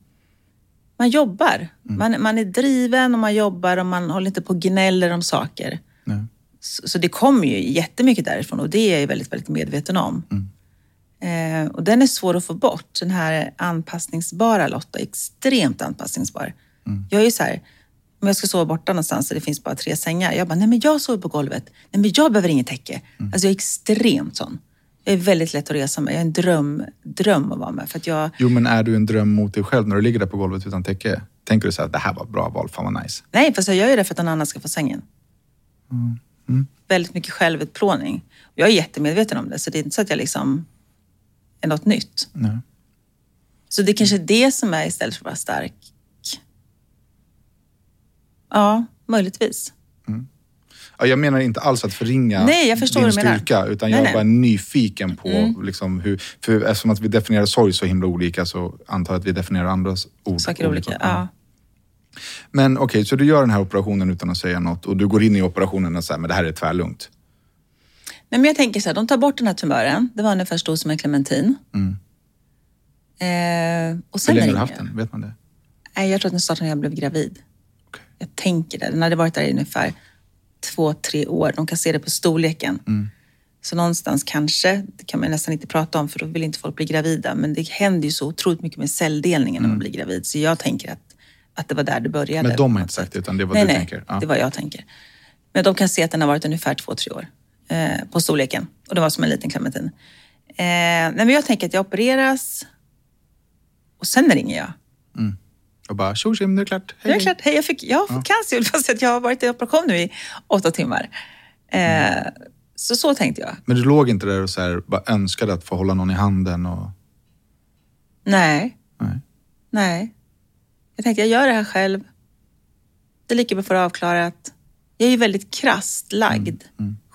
man jobbar. Mm. Man, man är driven och man jobbar och man håller inte på och gnäller om saker. Nej. Så, så det kommer ju jättemycket därifrån och det är jag väldigt, väldigt medveten om. Mm. Eh, och den är svår att få bort, den här anpassningsbara Lotta. Extremt anpassningsbar. Mm. Jag är ju så här, om jag ska sova borta någonstans och det finns bara tre sängar. Jag bara, nej men jag sover på golvet. Nej men jag behöver inget täcke. Mm. Alltså jag är extremt sån. Jag är väldigt lätt att resa med. Jag är en dröm, dröm att vara med. För att jag, Jo, men är du en dröm mot dig själv när du ligger där på golvet utan täcke? Tänker du så här, det här var bra val, fan vad nice. nej, fast jag gör ju det för att någon annan ska få sängen. Mm. Väldigt mycket självutplåning. Jag är jättemedveten om det, så det är inte så att jag liksom är något nytt. Nej. Så det kanske är det som är istället för att vara stark. Ja, möjligtvis. Ja, jag menar inte alls att förringa Nej, jag förstår din du menar. styrka, utan Nej, jag är nej. bara nyfiken på liksom, hur... För eftersom att vi definierar sorg så himla olika så antar jag att vi definierar andras ord Saker olika. Ja. Men okej, så du gör den här operationen utan att säga något och du går in i operationen och säger men det här är tvärlugnt. Nej, men jag tänker så här, de tar bort den här tumören. Det var ungefär stor som en clementin. Mm. Eh, och Hur länge har du haft den? Vet man det? Nej, jag tror att den startade när jag blev gravid. Okej. Jag tänker det. Den hade varit där i ungefär två, tre år. De kan se det på storleken. Mm. Så någonstans kanske, det kan man nästan inte prata om för då vill inte folk bli gravida. Men det händer ju så otroligt mycket med celldelningen när man blir gravid. Så jag tänker att, att det var där det började. Mm. Men de har inte sagt det, utan det vad nej, du nej, tänker. Ja. det vad jag tänker. Men de kan se att den har varit ungefär två, tre år eh, på storleken. Och det var som en liten clementin. Eh, men jag tänker att jag opereras och sen ringer jag. Och bara tjo nu är det klart. Det är klart, hej, jag, fick, jag har fått cancer fast att jag har varit i operation nu i åtta timmar. Eh, så så tänkte jag. Men du låg inte där och så här, bara önskade att få hålla någon i handen och... Nej, Nej. nej. Jag tänkte jag gör det här själv. Det är lika bra för att avklarat. Jag är ju väldigt krasst lagd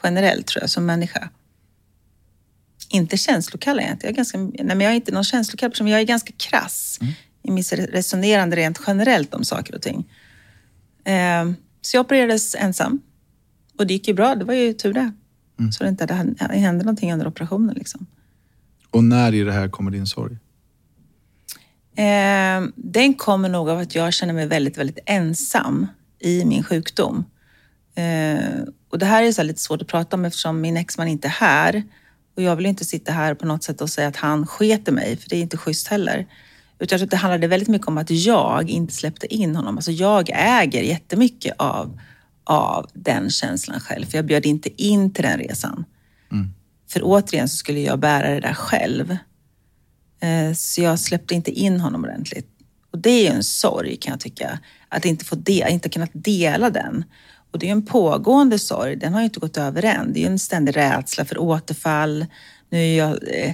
generellt tror jag som människa. Inte känslokall är jag inte. Jag är, ganska, nej, men jag är inte någon känslokall person, men jag är ganska krass i mitt resonerande rent generellt om saker och ting. Eh, så jag opererades ensam. Och det gick ju bra, det var ju tur det. Så det inte hade, hände någonting under operationen. Liksom. Och när i det här kommer din sorg? Eh, den kommer nog av att jag känner mig väldigt, väldigt ensam i min sjukdom. Eh, och det här är så här lite svårt att prata om eftersom min exman inte är här. Och jag vill inte sitta här på något sätt och säga att han sketer mig, för det är inte schysst heller. Utan jag tror att det handlade väldigt mycket om att jag inte släppte in honom. Alltså jag äger jättemycket av, av den känslan själv, för jag bjöd inte in till den resan. För återigen så skulle jag bära det där själv. Eh, Så jag släppte inte in honom ordentligt. Och det är ju en sorg kan jag tycka. Att inte få de, inte kunnat dela den. Och det är en pågående sorg. Den har ju inte gått över än. Det är ju en ständig rädsla för återfall. Nu är jag eh,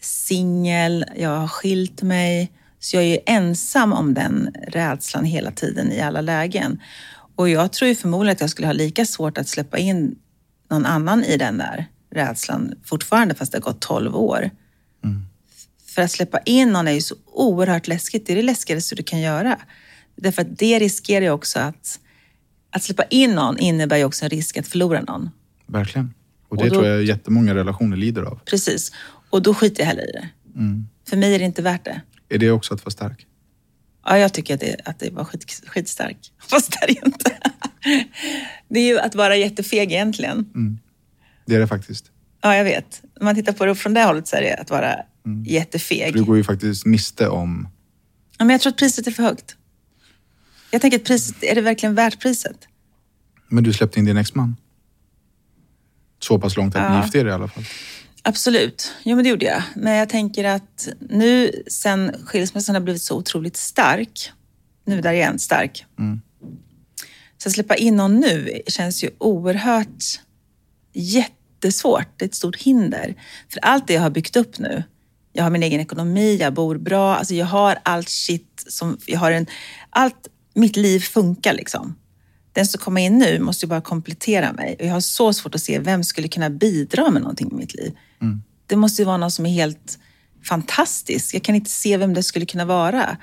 singel, jag har skilt mig. Så jag är ju ensam om den rädslan hela tiden i alla lägen. Och jag tror ju förmodligen att jag skulle ha lika svårt att släppa in någon annan i den där rädslan fortfarande fast det har gått 12 år. För att släppa in någon är ju så oerhört läskigt. Det är det läskigaste du kan göra. Därför att det riskerar ju också att... Att släppa in någon innebär ju också en risk att förlora någon. Verkligen. Och det Och då- tror jag jättemånga relationer lider av. Precis. Och då skiter jag heller i det. För mig är det inte värt det. Är det också att vara stark? Ja, jag tycker att det, att det var skit, skitstark. [laughs] Fast det är det inte. Det är ju att vara jättefeg egentligen. Det är det faktiskt. Ja, jag vet. Om man tittar på det från det hållet så är det att vara jättefeg. Du går ju faktiskt miste om... Ja, men jag tror att priset är för högt. Jag tänker att priset, är det verkligen värt priset? Men du släppte in din exman. Så pass långt att ni Ja. gifte er i alla fall. Absolut. Jo, men det gjorde jag. Men jag tänker att nu sen skilsmässan har blivit så otroligt stark, nu där igen, stark. Så att släppa in någon nu känns ju oerhört jättesvårt. Det är ett stort hinder. För allt det jag har byggt upp nu, jag har min egen ekonomi, jag bor bra, alltså jag har allt shit som, jag har en, allt, mitt liv funkar liksom. Den som kommer in nu måste ju bara komplettera mig. Och jag har så svårt att se vem skulle kunna bidra med någonting i mitt liv. det måste ju vara någon som är helt fantastisk. Jag kan inte se vem det skulle kunna vara.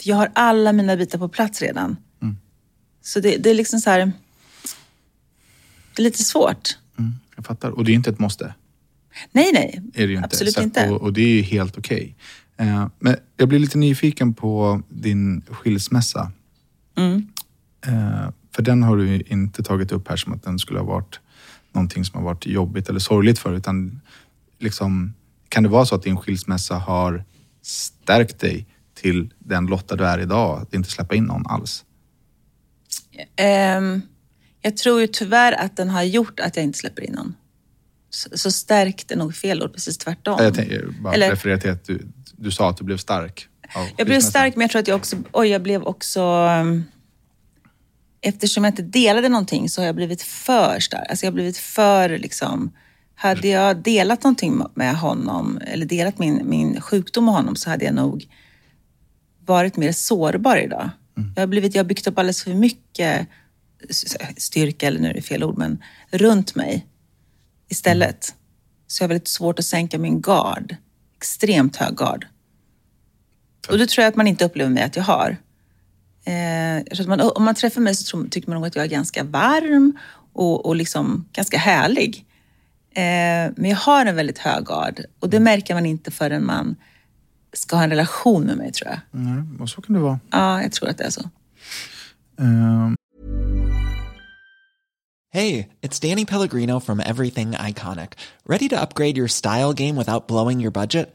För jag har alla mina bitar på plats redan. Mm. Så det, det är liksom så här... Det är lite svårt. Mm, jag fattar. Och det är inte ett måste. Nej, nej. Är det inte. Absolut Så, inte. Och, och det är ju helt okej. Eh, men jag blir lite nyfiken på din skilsmässa. Mm. Eh, för den har du inte tagit upp här som att den skulle ha varit någonting som har varit jobbigt eller sorgligt för utan liksom, kan det vara så att din skilsmässa har stärkt dig till den Lotta du är idag? Att inte släppa in någon alls? Ehm, jag tror ju tyvärr att den har gjort att jag inte släpper in någon. Så, så stärkt är nog fel ord, precis tvärtom. Jag tänker bara Eller- referera till att du, du sa att du blev stark. Jag blev stark, men jag tror att jag också... Oj, jag blev också... um, Eftersom jag inte delade någonting så har jag blivit för stark. Alltså jag har blivit för liksom... Hade jag delat någonting med honom, eller delat min, min sjukdom med honom, så hade jag nog varit mer sårbar idag. Jag, har blivit, jag har byggt upp alldeles för mycket styrka, eller nu är det fel ord, men runt mig istället. Så jag har väldigt svårt att sänka min gard. Extremt hög gard. Och det tror jag att man inte upplever mig att jag har. Eh, man, om man träffar mig så tror, tycker man nog att jag är ganska varm och, och liksom ganska härlig. Eh, men jag har en väldigt hög gard och det märker man inte förrän man ska ha en relation med mig tror jag. Nej, och så kan det vara. Ja, jag tror att det är så. Ehm, Hey, it's Danny Pellegrino from Everything Iconic. Ready to upgrade your style game without blowing your budget?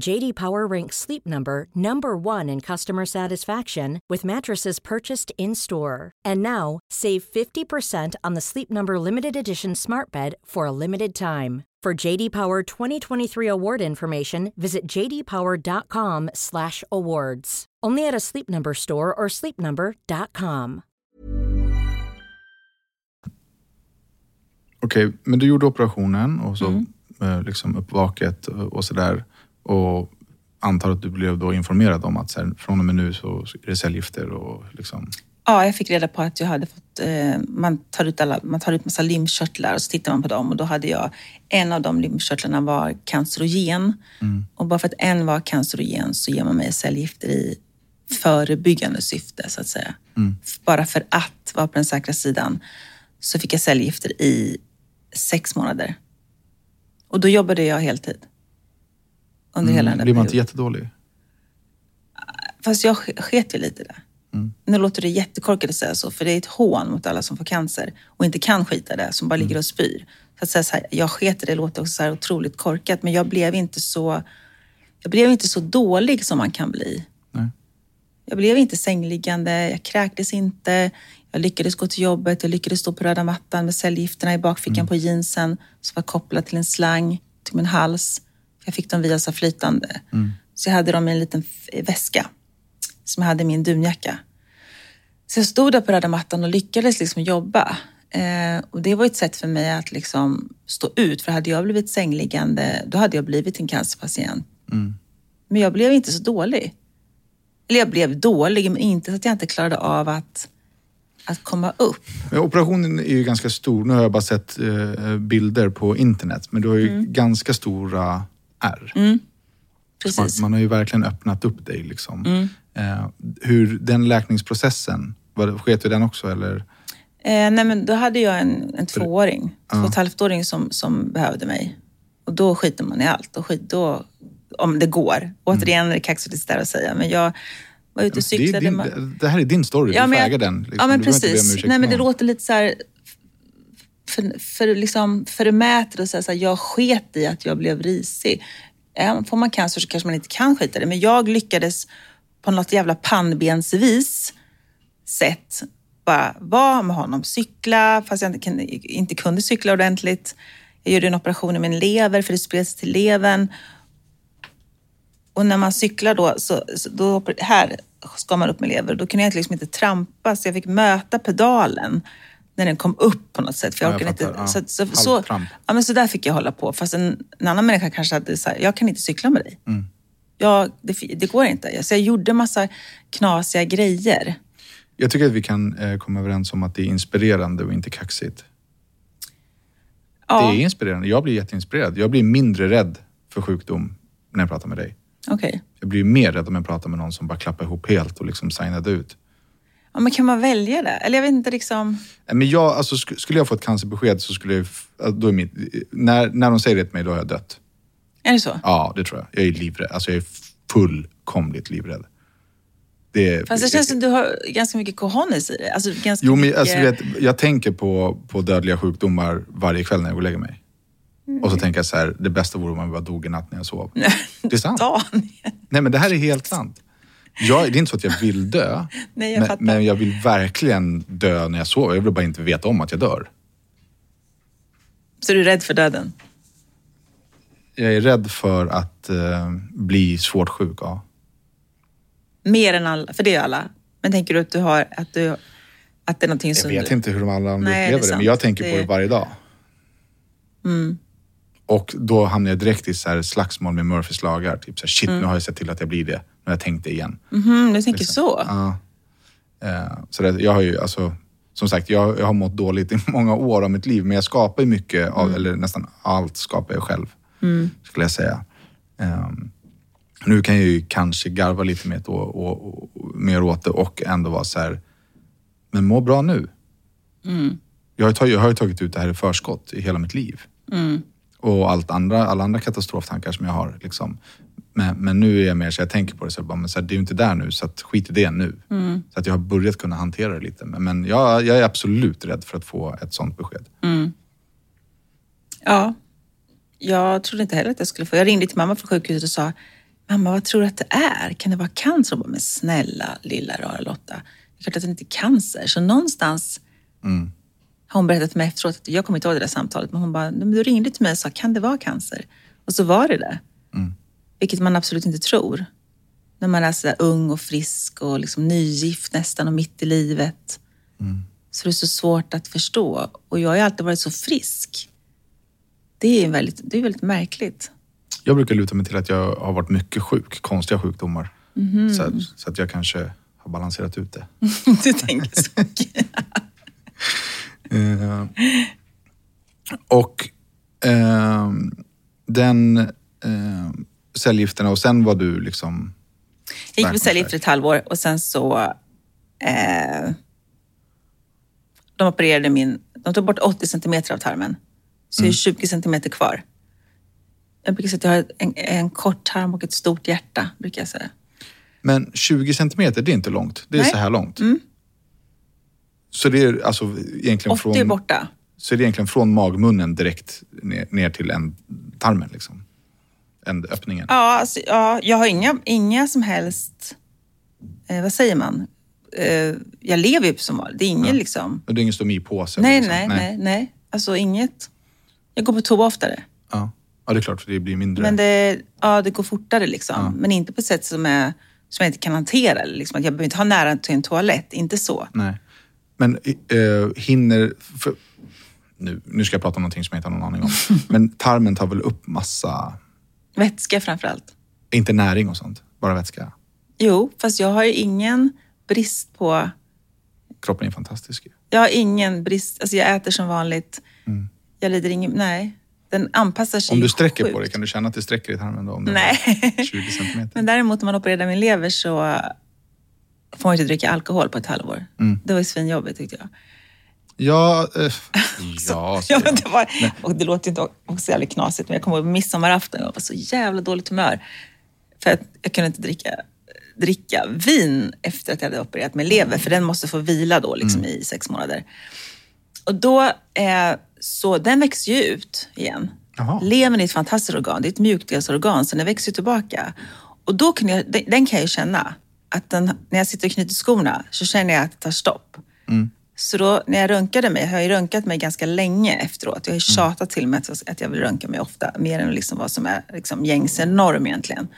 JD Power ranks Sleep Number number 1 in customer satisfaction with mattresses purchased in-store. And now, save 50% on the Sleep Number limited edition Smart Bed for a limited time. For JD Power 2023 award information, visit jdpower.com/awards. Only at a Sleep Number store or sleepnumber.com. Okej, men du gjorde operationen och så Mm. eh, liksom uppvaket och, och sådär. Och antar att du blev då informerad om att så här, från och med nu så är det cellgifter och liksom... Ja, jag fick reda på att jag hade fått... Eh, man, tar ut alla, man tar ut massa lymfkörtlar och så tittar man på dem och då hade jag... En av de lymfkörtlarna var cancerogen. Och bara för att en var cancerogen så ger man mig cellgifter i förebyggande syfte, så att säga. Bara för att vara på den säkra sidan så fick jag cellgifter i sex månader. Och då jobbade jag heltid. Under hela den blir man inte jättedålig? Fast jag sk- sket ju lite i det. Nu låter det jättekorkat att säga så, för det är ett hån mot alla som får cancer och inte kan skita det, som bara ligger och spyr. Så att säga så här, jag sket i det låter också så här otroligt korkat, men jag blev inte så, jag blev inte så dålig som man kan bli. Nej. Jag blev inte sängliggande, jag kräktes inte, jag lyckades gå till jobbet, jag lyckades stå på röda mattan med cellgifterna i bakfickan på jeansen som var kopplad till en slang till min hals. Jag fick dem via så flytande. Så jag hade dem i en liten väska som jag hade i min dunjacka. Så jag stod där på röda mattan och lyckades liksom jobba. Eh, och det var ett sätt för mig att liksom stå ut, för hade jag blivit sängliggande, då hade jag blivit en cancerpatient. Men jag blev inte så dålig. Eller jag blev dålig, men inte så att jag inte klarade av att, att komma upp. Men operationen är ju ganska stor. Nu har jag bara sett eh, bilder på internet, men du har ju Mm. ganska stora ärr. Man, Precis. man har ju verkligen öppnat upp dig. Liksom. Eh, hur den läkningsprocessen, var, sket du den också eller? Eh, nej, men då hade jag en, en tvååring, två och ett halvt-åring som, som behövde mig. Och då skiter man i allt. Och skit, då, om det går. Återigen är det kaxigt där att säga, men jag var ute och Det, är cyklade. din, man- det här är din story, du får äga den. Liksom. ja, men precis. Nej, men det låter lite så här för, för, liksom, förmätet att säga så här, jag sket i att jag blev risig. får man cancer så kanske man inte kan skita i det. Men jag lyckades på något jävla pannbensvis sätt bara vara med honom, cykla fast jag inte, inte kunde cykla ordentligt. Jag gjorde en operation i min lever för det spreds till levern. Och när man cyklar då, så, så då, här ska man upp med lever, då kunde jag liksom inte trampa så jag fick möta pedalen när den kom upp på något sätt. För jag Ja, jag orkade inte, fattar. så, Ja. så, så, Halvtramp. ja, men så där fick jag hålla på. Fast en, en annan människa kanske hade sagt, jag kan inte cykla med dig. Mm. Jag, det, det går inte. Så jag gjorde massa knasiga grejer. Jag tycker att vi kan eh, komma överens om att det är inspirerande och inte kaxigt. Ja, Det är inspirerande. Jag blir jätteinspirerad. Jag blir mindre rädd för sjukdom när jag pratar med dig. okej. Jag blir mer rädd om jag pratar med någon som bara klappar ihop helt och liksom signade ut. Ja, men kan man välja det? Eller jag vet inte liksom... Men jag, alltså, sk- skulle jag få ett cancerbesked så skulle jag... alltså, Då är mitt, när, när de säger det till mig, då har jag dött. Är det så? Ja, det tror jag. Jag är livrädd. Alltså jag är fullkomligt livrädd. Det, Fast det känns som du har ganska mycket cojones i det. Alltså, ganska Jo, men mycket... alltså, vet, jag tänker på, på dödliga sjukdomar varje kväll när jag går och lägger mig. Och så tänker jag så här, det bästa vore om jag bara dog i natt när jag sov. [laughs] Det är sant. Daniel. Nej, men det här är helt sant. Jag, det är inte så att jag vill dö, [laughs] Nej, jag men, men jag vill verkligen dö när jag sover. Jag vill bara inte veta om att jag dör. Så du är rädd för döden? Jag är rädd för att eh, bli svårt sjuk, ja. Mer än alla, för det är alla. Men tänker du att du har, att du, att det är någonting Jag som vet du... inte hur de alla andra Nej, det upplever det, sant. men jag tänker på Det- det varje dag. Och då hamnar jag direkt i så här slagsmål med Murphys lagar. Typ så här, shit, nu har jag sett till att jag blir det. Har jag tänkt det igen. Mhm, du tänker så? Ja. Eh, så det, jag har ju, alltså, som sagt, jag, jag har mått dåligt i [laughs] många år av mitt liv, men jag skapar ju mycket, av, eller nästan allt skapar jag själv, skulle jag säga. Ehm, nu kan jag ju kanske garva lite mer, och, och, och, mer åt det och ändå vara så här, men må bra nu. Jag, har tagit, jag har ju tagit ut det här i förskott i hela mitt liv. Och allt andra, alla andra katastroftankar som jag har. Liksom. Men, men nu är jag mer så jag tänker på det så jag bara, men så här, det är ju inte där nu, så att skit i det nu. Så att jag har börjat kunna hantera det lite. Men, men jag, jag är absolut rädd för att få ett sånt besked. Ja. Jag trodde inte heller att jag skulle få. Jag ringde till mamma från sjukhuset och sa, mamma vad tror du att det är? Kan det vara cancer? Hon bara, men snälla lilla rara Lotta. Det är klart att det inte är cancer. Så någonstans har hon berättat för mig efteråt, att jag kommer inte ihåg det där samtalet, men hon bara, du ringde till mig och sa, kan det vara cancer? Och så var det det. Vilket man absolut inte tror. När man är så ung och frisk och liksom nygift nästan och mitt i livet. Så det är så svårt att förstå. Och jag har ju alltid varit så frisk. Det är väldigt, det är väldigt märkligt. Jag brukar luta mig till att jag har varit mycket sjuk, konstiga sjukdomar. Så, att, så att jag kanske har balanserat ut det. [laughs] du tänker så. [laughs] Eh, och ehm, den eh, cellgifterna och sen var du liksom... Jag gick med cellgifter ett halvår och sen så... Eh, de opererade min... De tog bort 80 centimeter av tarmen. Så jag är 20 centimeter kvar. Jag brukar säga att jag har en, en kort tarm och ett stort hjärta, brukar jag säga. Men 20 centimeter, det är inte långt. Det är Nej. så här långt. Så det är alltså egentligen 80 är från... borta. Så det är egentligen från magmunnen direkt ner, ner till en tarmen liksom. En öppningen. Ja, alltså, ja jag har inga, inga som helst... Eh, vad säger man? Eh, jag lever ju som vanligt. Det är inget liksom... Och det är ingen stomipåse? Nej, liksom. nej, nej, nej. Alltså inget... Jag går på toa oftare. Ja. ja, det är klart, för det blir mindre. Men det, ja, det går fortare liksom. Men inte på ett sätt som, är, som jag inte kan hantera. Liksom. Jag behöver inte ha nära till en toalett, inte så. Nej. Men eh, hinner... För, nu, nu ska jag prata om någonting som jag inte har någon aning om. [laughs] Men tarmen tar väl upp massa... Vätska framför allt. Inte näring och sånt, bara vätska. Jo, fast jag har ju ingen brist på... Kroppen är fantastisk. Jag har ingen brist... Alltså jag äter som vanligt. Jag lider ingen... Nej. Den anpassar sig Om du sträcker på sjukt. det, kan du känna att det sträcker i tarmen då? Om Nej. var 20 [laughs] centimeter? Men däremot när man opererar min lever så får man inte dricka alkohol på ett halvår. Mm. Det var ju svinjobbigt tyckte jag. Ja, eh, [laughs] ja, Ja, säger men det, var, och det låter inte också jävligt knasigt, men jag kommer ihåg midsommarafton. Jag var så jävla dåligt humör. För att jag kunde inte dricka, dricka vin efter att jag hade opererat min lever, för den måste få vila då liksom, i sex månader. Och då, eh, så den växer ju ut igen. Levern är ett fantastiskt organ. Det är ett mjukdelsorgan, så den växer tillbaka. Och då kan jag, den, den kan jag ju känna att den, när jag sitter och knyter skorna så känner jag att det tar stopp. Så då när jag röntgade mig, jag har ju röntgat mig ganska länge efteråt. Jag har ju tjatat till mig att, att jag vill röntga mig ofta, mer än liksom vad som är liksom gängse norm egentligen.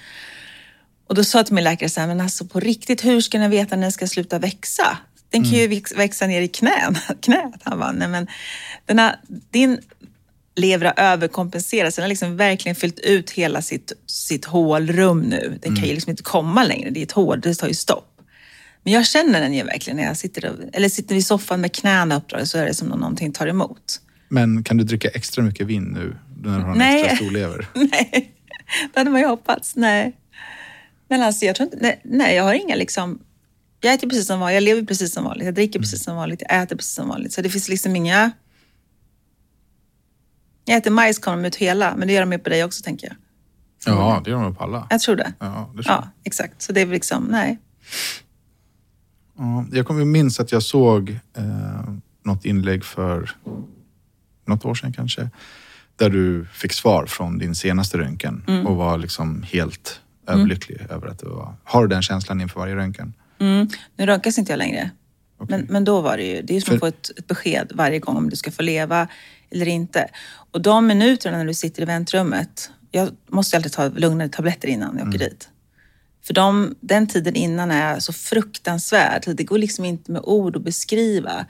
Och då sa jag till min läkare så här, men alltså på riktigt, hur ska ni veta när den ska sluta växa? Den kan ju väx- växa ner i knän, [laughs] knät. Han bara, nej men den här, din lever har överkompenserat, så den har liksom verkligen fyllt ut hela sitt, sitt hålrum nu. Den kan ju liksom inte komma längre, det är ett hål, det tar ju stopp. Men jag känner den ju verkligen när jag sitter, och, eller sitter i soffan med knäna uppdragna så är det som om någonting tar emot. Men kan du dricka extra mycket vin nu när du har en Nej. extra stor lever? [laughs] Nej, det hade man ju hoppats. Nej. Men alltså jag tror inte, nej, nej jag har inga liksom, jag äter precis som vanligt, jag lever precis som vanligt, jag dricker precis som vanligt, jag äter precis som vanligt. Så det finns liksom inga... Jag äter majskorv ut hela, men det gör de ju på dig också tänker jag. Ja, det gör de på alla. Jag tror det. Ja, det tror jag. Ja, exakt. Så det är liksom, nej. Ja, jag kommer minns att jag såg eh, något inlägg för något år sedan kanske. Där du fick svar från din senaste röntgen Mm. och var liksom helt överlycklig över att det var... Har du den känslan inför varje röntgen? Mm. Nu röntgas inte jag längre. Okej. Men, men då var det ju, det är som För- att få ett, ett besked varje gång om du ska få leva eller inte. Och de minuterna när du sitter i väntrummet, jag måste alltid ta lugnare tabletter innan jag åker dit. För de, den tiden innan är så fruktansvärd. Det går liksom inte med ord att beskriva.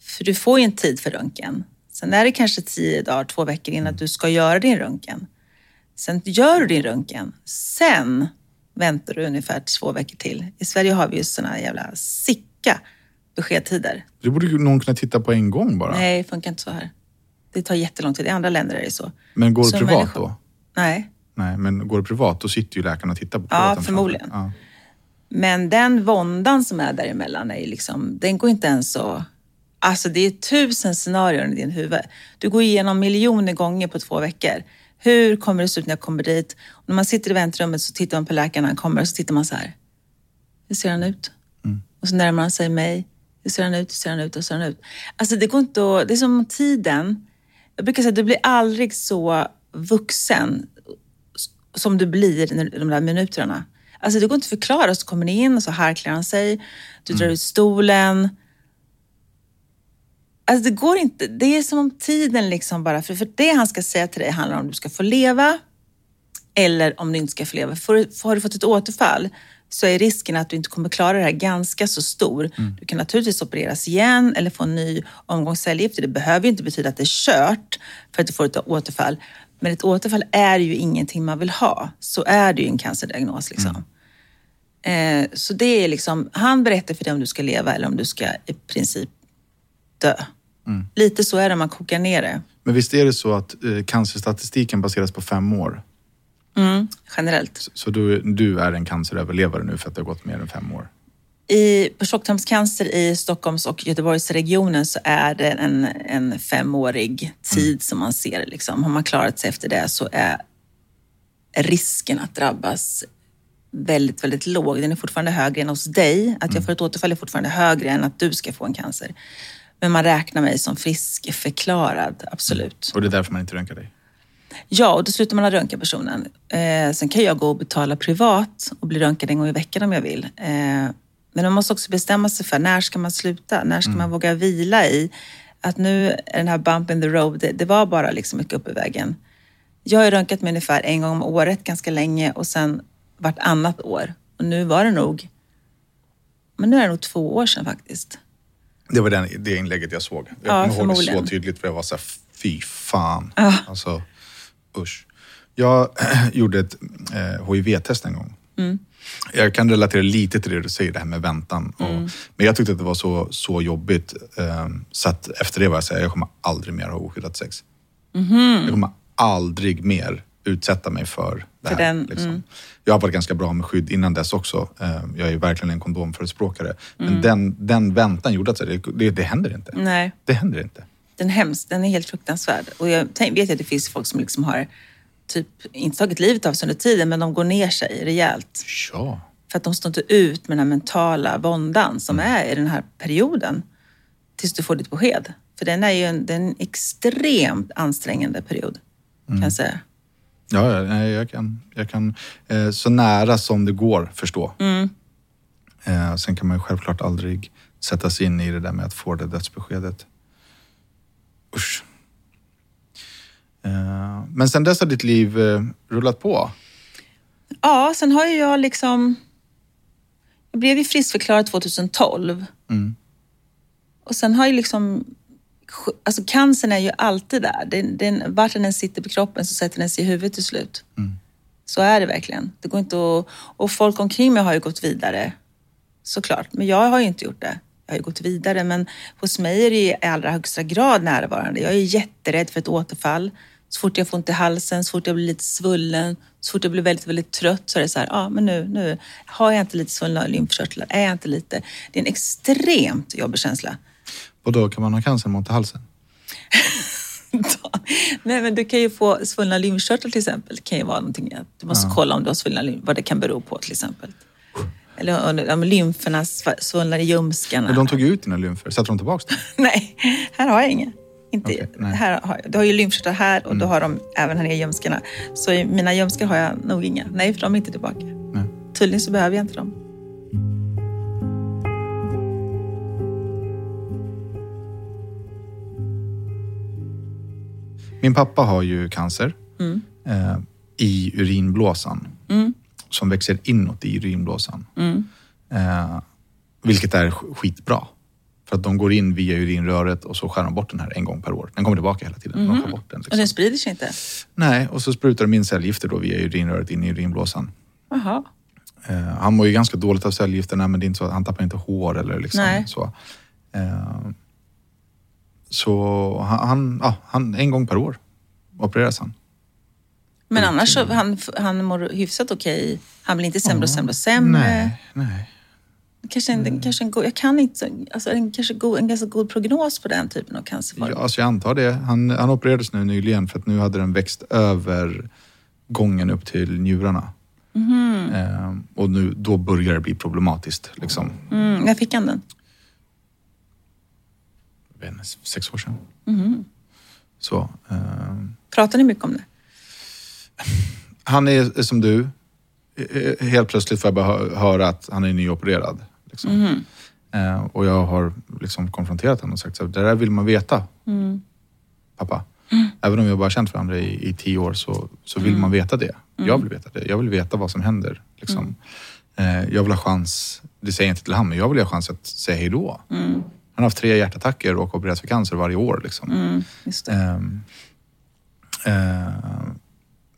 För du får ju en tid för röntgen. Sen är det kanske tio dagar, två veckor innan du ska göra din röntgen. Sen gör du din röntgen. Sen väntar du ungefär två veckor till. I Sverige har vi ju såna jävla sicka beskedstider. Det borde någon kunna titta på en gång bara. Nej, det funkar inte så här. Det tar jättelång tid. I andra länder är det så. Men går Som privat människa. då? Nej. Nej, men går du privat då sitter ju läkaren och tittar på Ja, förmodligen. framför. Men den våndan som är däremellan är liksom, den går inte ens så... Alltså det är tusen scenarion i din huvud. Du går igenom miljoner gånger på två veckor. Hur kommer det se ut när jag kommer dit? Och när man sitter i väntrummet så tittar man på läkaren när han kommer och så tittar man så här. Hur ser han ut? Och så närmar han sig mig. Hur ser han ut? Hur ser han ut? Hur ser han ut? Alltså det går inte att... Det är som tiden. Jag brukar säga att du blir aldrig så vuxen som du blir de där minuterna. Alltså det går inte att förklara. Så kommer ni in och så harklar han sig. Du drar ut stolen. Alltså det går inte. Det är som om tiden liksom bara... För, för det han ska säga till dig handlar om du ska få leva eller om du inte ska få leva. Du- har du fått ett återfall så är risken att du inte kommer klara det här ganska så stor. Du kan naturligtvis opereras igen eller få en ny omgång cellgifter. Det behöver ju inte betyda att det är kört för att du får ett återfall. Men ett återfall är ju ingenting man vill ha. Så är det ju en cancerdiagnos. Liksom. Eh, så det är liksom, han berättar för dig om du ska leva eller om du ska i princip dö. Lite så är det om man kokar ner det. Men visst är det så att eh, cancerstatistiken baseras på fem år? Mm, generellt. Så- Så du, du är en canceröverlevare nu för att det har gått mer än fem år? I, på tjocktarmscancer i Stockholms och Göteborgsregionen så är det en, en femårig tid som man ser. Liksom. Har man klarat sig efter det så är risken att drabbas väldigt, väldigt låg. Den är fortfarande högre än hos dig. Att jag får ett återfall är fortfarande högre än att du ska få en cancer. Men man räknar mig som friskförklarad, absolut. Och det är därför man inte röntgar dig? Ja, och då slutar man att röntga personen. Eh, sen kan jag gå och betala privat och bli röntgad en gång i veckan om jag vill. Eh, men man måste också bestämma sig för när ska man sluta? När ska man våga vila i? Att nu är den här bump in the road, det, det var bara liksom mycket upp i vägen. Jag har ju röntgat mig ungefär en gång om året ganska länge och sen vartannat år. Och nu var det nog, men nu är det nog två år sedan faktiskt. Det var den, det inlägget jag såg. Jag Ja, kommer ihåg det så tydligt för jag var så här, fy fan. Alltså, usch. Jag [clears throat] gjorde ett eh, HIV-test en gång. Mm. Jag kan relatera lite till det du säger, det här med väntan. Och, Mm. Men jag tyckte att det var så, så jobbigt. Eh, så att efter det var jag så här, jag kommer aldrig mer ha oskyddat sex. Mhm. Jag kommer aldrig mer utsätta mig för det För här. den, liksom. mm. Jag har varit ganska bra med skydd innan dess också. Eh, Jag är verkligen en kondomförespråkare. Mm. Men den, den väntan gjorde att det, det, det händer inte. Nej. Det händer inte. Den är hemsk, den är helt fruktansvärd. Och jag vet att det finns folk som liksom har typ inte tagit livet av sig under tiden, men de går ner sig rejält. Ja. För att de står inte ut med den här mentala våndan som är i den här perioden. Tills du får ditt besked. För den är ju en, är en extremt ansträngande period. kan jag säga. Ja, jag kan, jag kan eh, så nära som det går förstå. Eh, sen kan man ju självklart aldrig sätta sig in i det där med att få det dödsbeskedet. Usch. Eh, men sen dess har ditt liv eh, rullat på. Ja, sen har jag liksom... Jag blev ju friskförklarad 2012. Och sen har ju liksom... Alltså cancern är ju alltid där. Den, den, vart den än sitter på kroppen så sätter den sig i huvudet till slut. Så är det verkligen. Det går inte att, och folk omkring mig har ju gått vidare, såklart. Men jag har ju inte gjort det. Jag har ju gått vidare, men hos mig är det i allra högsta grad närvarande. Jag är jätterädd för ett återfall. Så fort jag får ont i halsen, så fort jag blir lite svullen, så fort jag blir väldigt, väldigt trött så är det så här, ja ah, men nu, nu har jag inte lite svullna lymfkörtlar, är jag inte lite... Det är en extremt jobbig känsla. Och då kan man ha cancer mot halsen. [laughs] Nej, men du kan ju få svullna lymfkörtlar till exempel. Det kan ju vara någonting att du måste kolla om du har svullna vad det kan bero på till exempel. Eller om lymferna sv- svullnar i ljumskarna. Men de tog ut dina lymfer, satte de tillbaka dem? [laughs] Nej, här har jag inga. Inte, nej. här har jag. Du har ju lymfkörtlar här och du har de även här nere i ljumskarna. Så i mina ljumskar har jag nog inga. Nej, för de är inte tillbaka. Nej. Tydligen så behöver jag inte dem. Min pappa har ju cancer eh, i urinblåsan. Som växer inåt i urinblåsan. Eh, vilket är sk- skitbra. För att de går in via urinröret och så skär de bort den här en gång per år. Den kommer tillbaka hela tiden. De skär bort den, Och liksom. den sprider sig inte. Nej, och så sprutar de in cellgifter då via urinröret in i urinblåsan. Jaha. Eh, han mår ju ganska dåligt av cellgifterna men det är inte så att han tappar inte hår eller liksom Nej. så. Eh, så han, han, ja, han, en gång per år opereras han. Men annars så han, han mår hyfsat okej. Han blir inte sämre och sämre och sämre. Nej, nej. Kanske en, kanske en god, jag kan inte, alltså en, kanske god, en ganska god prognos på den typen av cancerform. Ja, alltså jag antar det. Han, han opererades nu nyligen för att nu hade den växt över gången upp till njurarna. Mhm. Eh, och nu, då börjar det bli problematiskt. Liksom. Mm, när fick han den? Vet Sex år sedan. Mhm. Så, eh, Pratar ni mycket om det? Han är som du. Eh, Helt plötsligt får jag bara hö- höra att han är nyopererad. Liksom. Eh, och jag har liksom konfronterat honom och sagt att det där vill man veta, pappa. Även om vi har bara känt varandra i, i tio år så, så vill man veta det. Jag vill veta det. Jag vill veta vad som händer. Liksom. Eh, jag vill ha chans, det säger jag inte till honom, men jag vill ha chans att säga hej då. Han har haft tre hjärtattacker och opererats för cancer varje år. Liksom. Mm,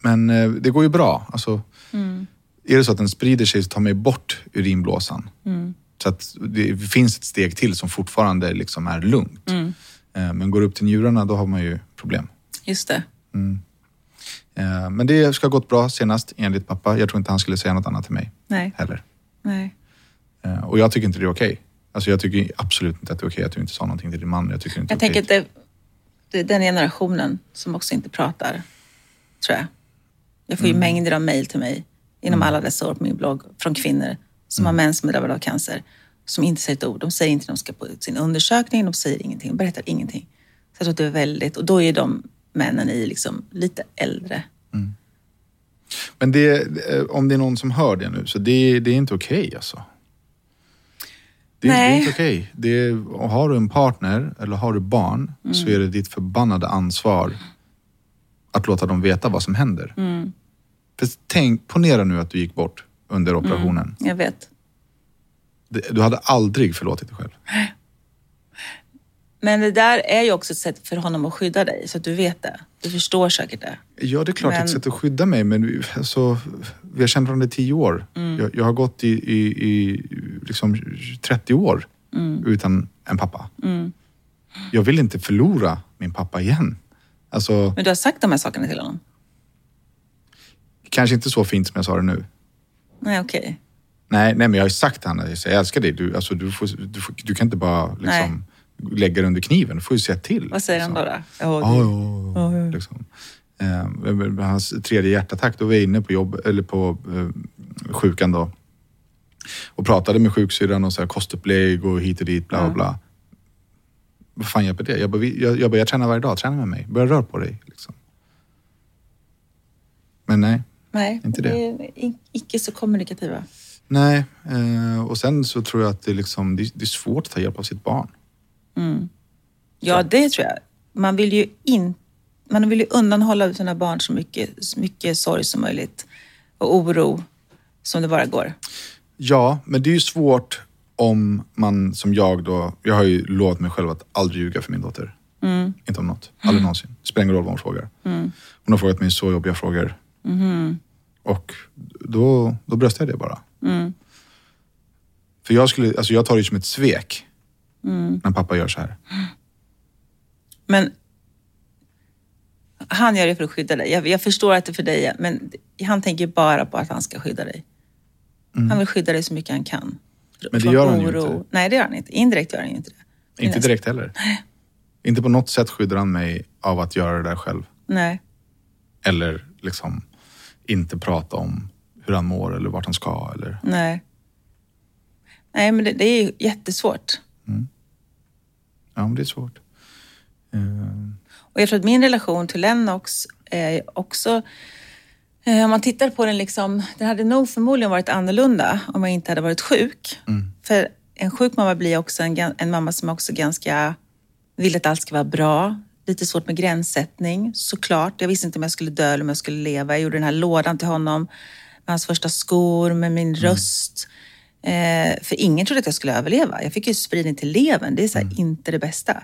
men eh, det går ju bra. Alltså, Är det så att den sprider sig så tar man ju bort urinblåsan. Så att det finns ett steg till som fortfarande liksom är lugnt. Eh, men går det upp till njurarna då har man ju problem. Just det. Eh, men det ska ha gått bra senast enligt pappa. Jag tror inte han skulle säga något annat till mig Nej. heller. Nej. Och jag tycker inte det är okej. Alltså jag tycker absolut inte att det är okej att du inte sa någonting till din man. Jag tycker inte Jag är tänker att det, det är den generationen som också inte pratar, tror jag. Jag får ju Mm. mängder av mejl till mig inom alla dessa år på min blogg från kvinnor som Mm. har män som är drabbade av cancer. Som inte säger ett ord. De säger inte när de ska på sin undersökning, de säger ingenting, de berättar ingenting. Så att det är väldigt, och då är de männen i liksom lite äldre. Men det, eh, om det är någon som hör det nu, så det, det är inte okej alltså. Det, är- det är Nej. inte okej. Och Har du en partner eller har du barn så är det ditt förbannade ansvar att låta dem veta vad som händer. För tänk, ponera nu att du gick bort under operationen. Jag vet. Du hade aldrig förlåtit dig själv. Men det där är ju också ett sätt för honom att skydda dig, så att du vet det. Du förstår säkert det. Ja, det är klart Men- ett sätt att skydda mig, men alltså, vi har känt varandra i tio år. Jag, jag har gått i, i, i liksom 30 år utan en pappa. Jag vill inte förlora min pappa igen. Alltså, Men du har sagt de här sakerna till honom? Kanske inte så fint som jag sa det nu. Nej, okej. Nej, nej men jag har ju sagt till att jag älskar dig. Du, alltså, du, får, du, får, du kan inte bara liksom, lägga dig under kniven. Du får ju säga till. Vad säger han liksom. då? då? Ja, Ja, ja. Liksom. Eh, med hans tredje hjärtattack, då var jag inne på, jobb, eller på eh, sjukan då. Och pratade med sjuksyrran och så här, kostupplägg och hit och dit, bla bla bla. Vad fan hjälper det? Jag bara, jag, jag, bara, jag tränar varje dag, träna med mig. Börja röra på dig. Liksom. Men nej, Nej, Inte det. är icke så kommunikativa. nej. Eh, och sen så tror jag att det, är liksom, det, är- svårt att ta hjälp av sitt barn. Ja, det tror jag. Man vill ju, in, man vill ju undanhålla sina barn så mycket, så mycket sorg som möjligt och oro som det bara går. Ja, men det är ju svårt om man som jag då, jag har ju lovat mig själv att aldrig ljuga för min dotter. Inte om något. Aldrig någonsin. Det spelar ingen roll vad hon frågar. Hon har frågat mig så jobbiga frågor. Och då, då bröstar jag det bara. För jag, skulle, alltså jag tar det som ett svek när pappa gör så här. Men han gör det för att skydda dig. Jag, jag förstår att det är för dig, men han tänker bara på att han ska skydda dig. Han vill skydda dig så mycket han kan. Mm. Men det gör han ju inte. Nej, det gör han inte. Indirekt gör han ju inte det. Inte direkt heller. [laughs] Inte på något sätt skyddar han mig av att göra det där själv. Nej. Eller liksom inte prata om hur han mår eller vart han ska. Eller... Nej. Nej, men det, det är jättesvårt. Ja, men det är svårt. Eh, Och jag tror att min relation till Lennox är också... eh, Om man tittar på den liksom... Den hade nog förmodligen varit annorlunda om jag inte hade varit sjuk. För en sjuk mamma blir också en, en mamma som också ganska vill att allt ska vara bra. Lite svårt med gränssättning, såklart. Jag visste inte om jag skulle dö eller om jag skulle leva. Jag gjorde den här lådan till honom med hans första skor, med min röst. Eh, för ingen trodde att jag skulle överleva. Jag fick ju spridning till levern. Det är så här, inte det bästa.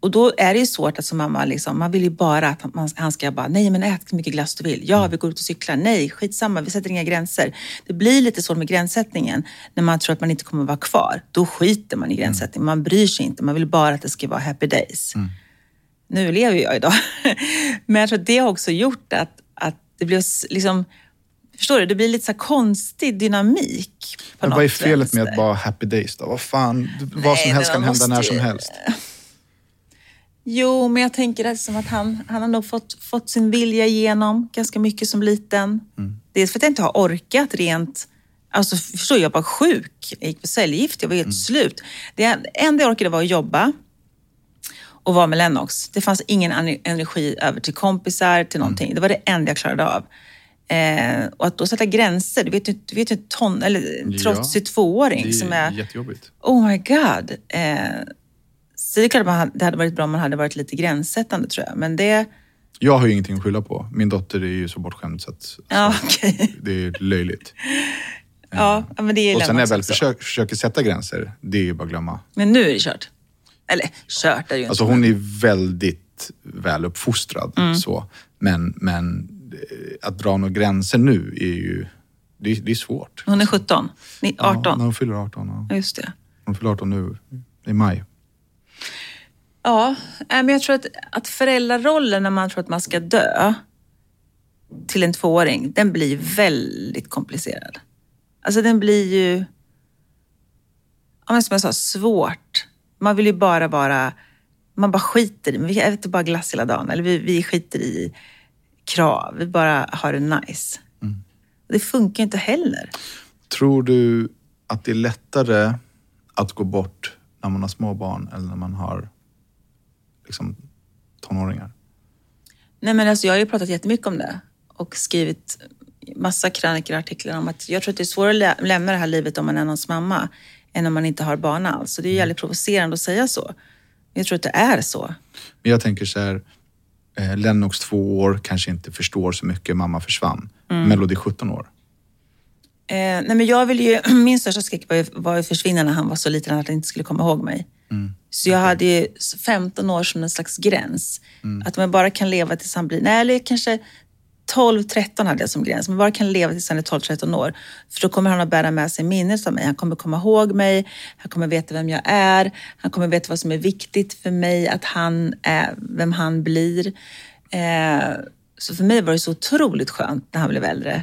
Och då är det ju svårt att som mamma, liksom, man vill ju bara att man, han ska bara, nej men ät så mycket glass du vill. Ja, vi går ut och cyklar. Nej, skitsamma, vi sätter inga gränser. Det blir lite svårt med gränssättningen när man tror att man inte kommer vara kvar. Då skiter man i gränssättning. Man bryr sig inte. Man vill bara att det ska vara happy days. Nu lever jag idag. [laughs] men jag tror att det har också gjort att, att det blev s- liksom, förstår du, det blir lite så konstig dynamik. Men vad är felet med att vara happy days då? Vad fan, vad som helst kan hända när som helst. Jo, men jag tänker att, som att han, han har nog fått, fått sin vilja igenom ganska mycket som liten. Dels för att jag inte har orkat rent... Alltså förstår du, jag var sjuk. Jag gick på cellgift, jag var helt slut. Det enda jag orkade var att jobba och vara med Lennox. Det fanns ingen ener- energi över till kompisar, till någonting. Det var det enda jag klarade av. Eh, och att då sätta gränser, du vet ju du vet ju ton, eller en Ja, trotsig tvååring Det är som är... jättejobbigt. Oh my god. Eh, så det är klart att man det hade varit bra om man hade varit lite gränssättande tror jag. Men det... Jag har ju ingenting att skylla på. Min dotter är ju så bortskämd så att Ja, så okej. det är löjligt. Ja, men det är Och sen när jag väl försöker, försöker sätta gränser, det är ju bara att glömma. Men nu är det kört. Eller kört är ju Alltså inte. hon är väldigt väl uppfostrad Mm. så. Men, men eh, att dra några gränser nu är ju, det är, det är svårt. Hon är 17, Ni- 18. Ja, när hon fyller 18. Ja. Just det. Hon fyller 18 nu i maj. Ja, nej, men jag tror att, att föräldrarollen när man tror att man ska dö till en tvååring, den blir väldigt komplicerad. Alltså den blir ju, ja, men som jag sa, svårt. Man vill ju bara vara, man bara skiter i, vi äter bara glass hela dagen. Eller vi, vi skiter i krav, vi bara har det nice. Det funkar inte heller. Tror du att det är lättare att gå bort när man har små barn eller när man har liksom, tonåringar? Nej, men alltså, jag har ju pratat jättemycket om det och skrivit massa krönikor och artiklar om att jag tror att det är svårare att lä- lämna det här livet om man är någons mamma än om man inte har barn alls. Så det är ju jävligt provocerande att säga så. Jag tror att det är så. Men jag tänker så här, eh, Lennox två år kanske inte förstår så mycket, mamma försvann. Mm. Melody 17 år. Eh, nej, men jag vill ju, [clears throat] min största skräck var ju, var ju försvinna när han var så liten att han inte skulle komma ihåg mig. Så jag hade ju 15 år som en slags gräns. Att om jag bara kan leva tills han blir, nej eller kanske 12-13 hade jag som gräns. Jag bara kan leva tills han är 12-13 år. För då kommer han att bära med sig minnet av mig. Han kommer komma ihåg mig, han kommer veta vem jag är, han kommer veta vad som är viktigt för mig, att han är vem han blir. Eh, så för mig var det så otroligt skönt när han blev äldre.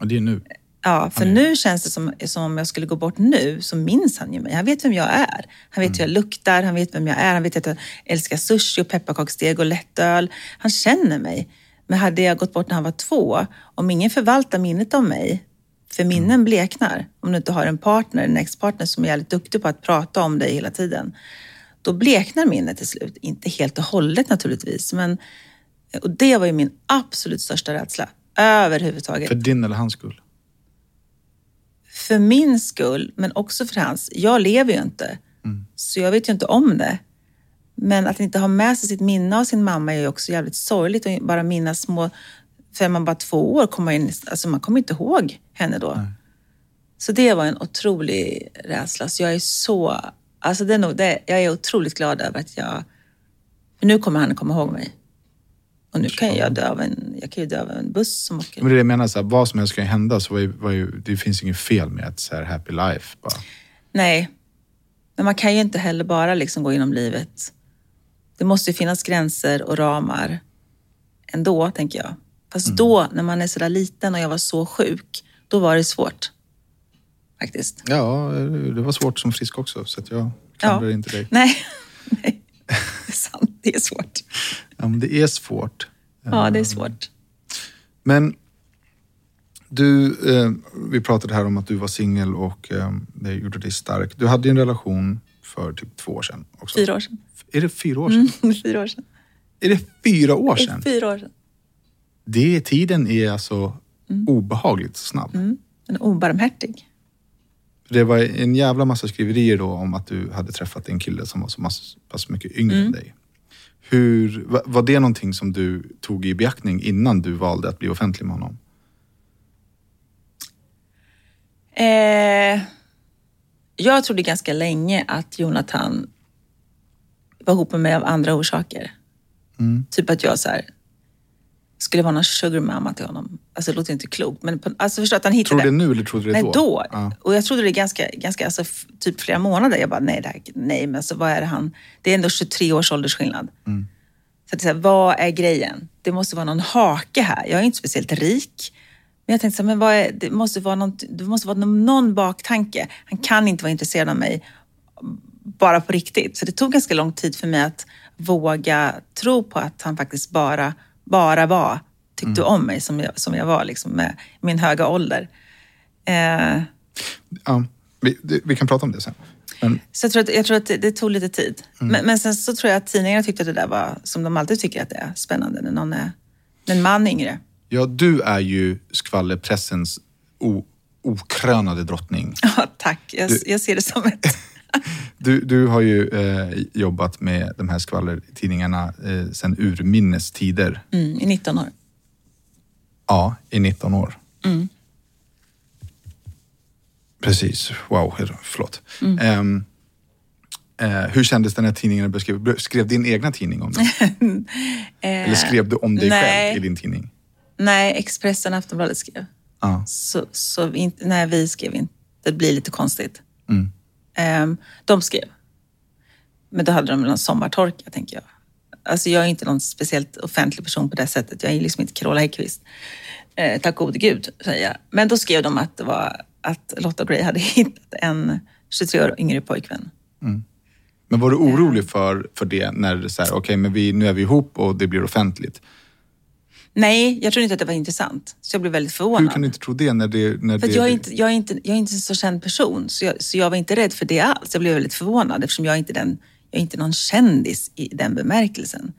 Och det är nu. Ja, för nu känns det som, som om jag skulle gå bort nu så minns han ju mig. Han vet vem jag är. Han vet hur jag luktar, han vet vem jag är. Han vet att jag älskar sushi och pepparkaksdeg och lättöl. Han känner mig. Men hade jag gått bort när han var två, om ingen förvaltar minnet av mig, för minnen bleknar, om du inte har en partner, en ex-partner som är jävligt duktig på att prata om dig hela tiden, då bleknar minnet till slut. Inte helt och hållet naturligtvis, men och det var ju min absolut största rädsla. Överhuvudtaget. För din eller hans skull? För min skull, men också för hans. Jag lever ju inte, så jag vet ju inte om det. Men att inte ha med sig sitt minne av sin mamma är ju också jävligt sorgligt. Och bara minnas små... För är man bara två år, kommer man, in, alltså man kommer inte ihåg henne då. Så det var en otrolig rädsla. Så jag är så... Alltså det är nog det, jag är otroligt glad över att jag... För nu kommer han komma ihåg mig. Och nu kan jag dö av en, jag kan ju dö av en buss som åker. Men det är det jag menar, så här, vad som helst kan hända. Så var ju, det finns inget fel med ett så här happy life. Bara. Nej, men man kan ju inte heller bara liksom gå genom livet. Det måste ju finnas gränser och ramar ändå, tänker jag. Fast då, när man är sådär liten och jag var så sjuk, då var det svårt. Faktiskt. Ja, det var svårt som frisk också. Så jag klandrar inte dig. Nej, nej. Det är sant. Det är svårt. Ja, men det är svårt. Ja, det är svårt. Men du, eh, vi pratade här om att du var singel och eh, det gjorde dig stark. Du hade ju en relation för typ två år sedan. Också. Fyra år sedan. Är det fyra år sedan? Mm, [laughs] fyra år sedan. Är det fyra år Det är sedan? fyra år sedan. Det, tiden är alltså obehagligt snabb. Mm. En obarmhärtig. Det var en jävla massa skriverier då om att du hade träffat en kille som var så pass mycket yngre Mm. än dig. Hur, va- var det någonting som du tog i beaktning innan du valde att bli offentlig med honom? Eh, jag trodde ganska länge att Jonathan var ihop med mig av andra orsaker. Typ att jag så här, skulle vara någon sugar mama till honom. Alltså det låter inte klokt, men på, alltså förstå att han hittade... Tror du det nu eller trodde du det Nej, då? då. Ja. Och jag trodde det ganska, ganska alltså, typ flera månader. Jag bara, nej, det här, nej, men alltså, vad är det han... Det är ändå 23 års åldersskillnad. Mm. Så att, så här, vad är grejen? Det måste vara någon hake här. Jag är inte speciellt rik. Men jag tänkte så här, men vad är, det, måste vara någon, det måste vara någon, någon baktanke. Han kan inte vara intresserad av mig bara på riktigt. Så det tog ganska lång tid för mig att våga tro på att han faktiskt bara, bara var, tyckte Mm. om mig som jag, som jag var liksom, med min höga ålder. Eh, Ja, vi, vi kan prata om det sen. Men, så jag tror att, jag tror att det, det tog lite tid. Mm. Men, men sen så tror jag att tidningarna tyckte att det där var, som de alltid tycker att det är, spännande när någon är en man är yngre. ja, du är ju skvallerpressens okrönade drottning. [laughs] Ja, tack. Jag, Du- jag ser det som ett... [laughs] [laughs] Du, du har ju eh, jobbat med de här skvallertidningarna eh, sedan urminnes tider. Mm, I 19 år. Ja, i 19 år. Mm. Precis. Wow, förlåt. Mm. Ehm, eh, hur kändes det när tidningen beskrev? Skrev din egna tidning om det? [laughs] Eller skrev du om dig Eh, nej. själv i din tidning? Nej, Expressen och Aftonbladet skrev. Ja. Så, så vi nej, vi skrev inte. Det blir lite konstigt. Mm. Ehm, de skrev. Men då hade de någon sommartorka, tänker jag. Alltså jag är inte någon speciellt offentlig person på det sättet. Jag är liksom inte Carola Häggkvist. Eh, tack gode gud, säger jag. Men då skrev de att, det var, att Lotta Brey hade [laughs] hittat en 23 år yngre pojkvän. Men var du orolig för, för det när så här, okej, men vi, nu är vi ihop och det blir offentligt? Nej, jag trodde inte att det var intressant. Så jag blev väldigt förvånad. Hur kan du inte tro det när det... När För det jag, är inte, jag, är inte, jag är inte en så känd person, så jag, så jag var inte rädd för det alls. Jag blev väldigt förvånad eftersom jag är inte den, jag är inte någon kändis i den bemärkelsen.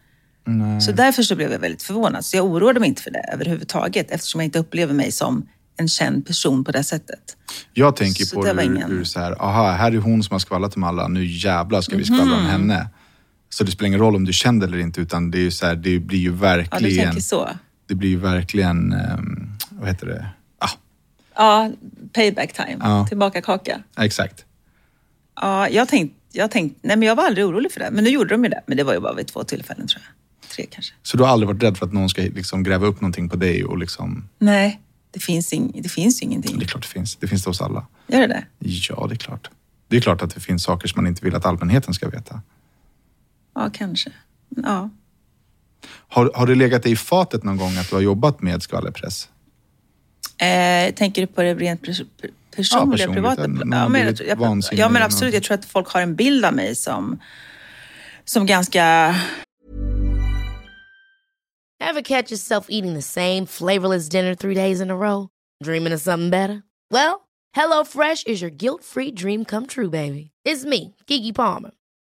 Så därför så blev jag väldigt förvånad. Så jag oroade mig inte för det överhuvudtaget eftersom jag inte upplever mig som en känd person på det sättet. Jag tänker Så på det ur, ingen- ur så här, aha, här är hon som har skvallrat om alla, nu jävlar ska vi skvallra Mhm. om henne. Så det spelar ingen roll om du är känd eller inte, utan det, är så här, det blir ju Ja, du verkligen... tänker så. Det blir ju verkligen, ehm, vad heter det? Ah, Ja, payback time. Ja. Tillbaka kaka. exakt. Ja, jag tänkte, jag tänkte, nej men jag var aldrig orolig för det. Men nu gjorde de ju det. Men det var ju bara vid två tillfällen tror jag. Tre kanske. Så du har aldrig varit rädd för att någon ska liksom gräva upp någonting på dig och liksom... Nej, det finns, ing, det finns ju Det är ingenting. klart det finns. Det finns det hos alla. Gör det det? Ja, det är klart. Det är klart att det finns saker som man inte vill att allmänheten ska veta. Ja, kanske. Ja. Har, har det legat dig i fatet någon gång att du har jobbat med skvallerpress? Eh, tänker du på det rent pers- per- personliga, personligt, privata? Ja, men, jag, jag, ja, men absolut. Jag tror att folk har en bild av mig som, som ganska... Ever catch yourself eating the same flavorless dinner three days in a row? Dreaming of something better? Well, HelloFresh is your guilt-free dream come true, baby. It's me, Gigi Palmer.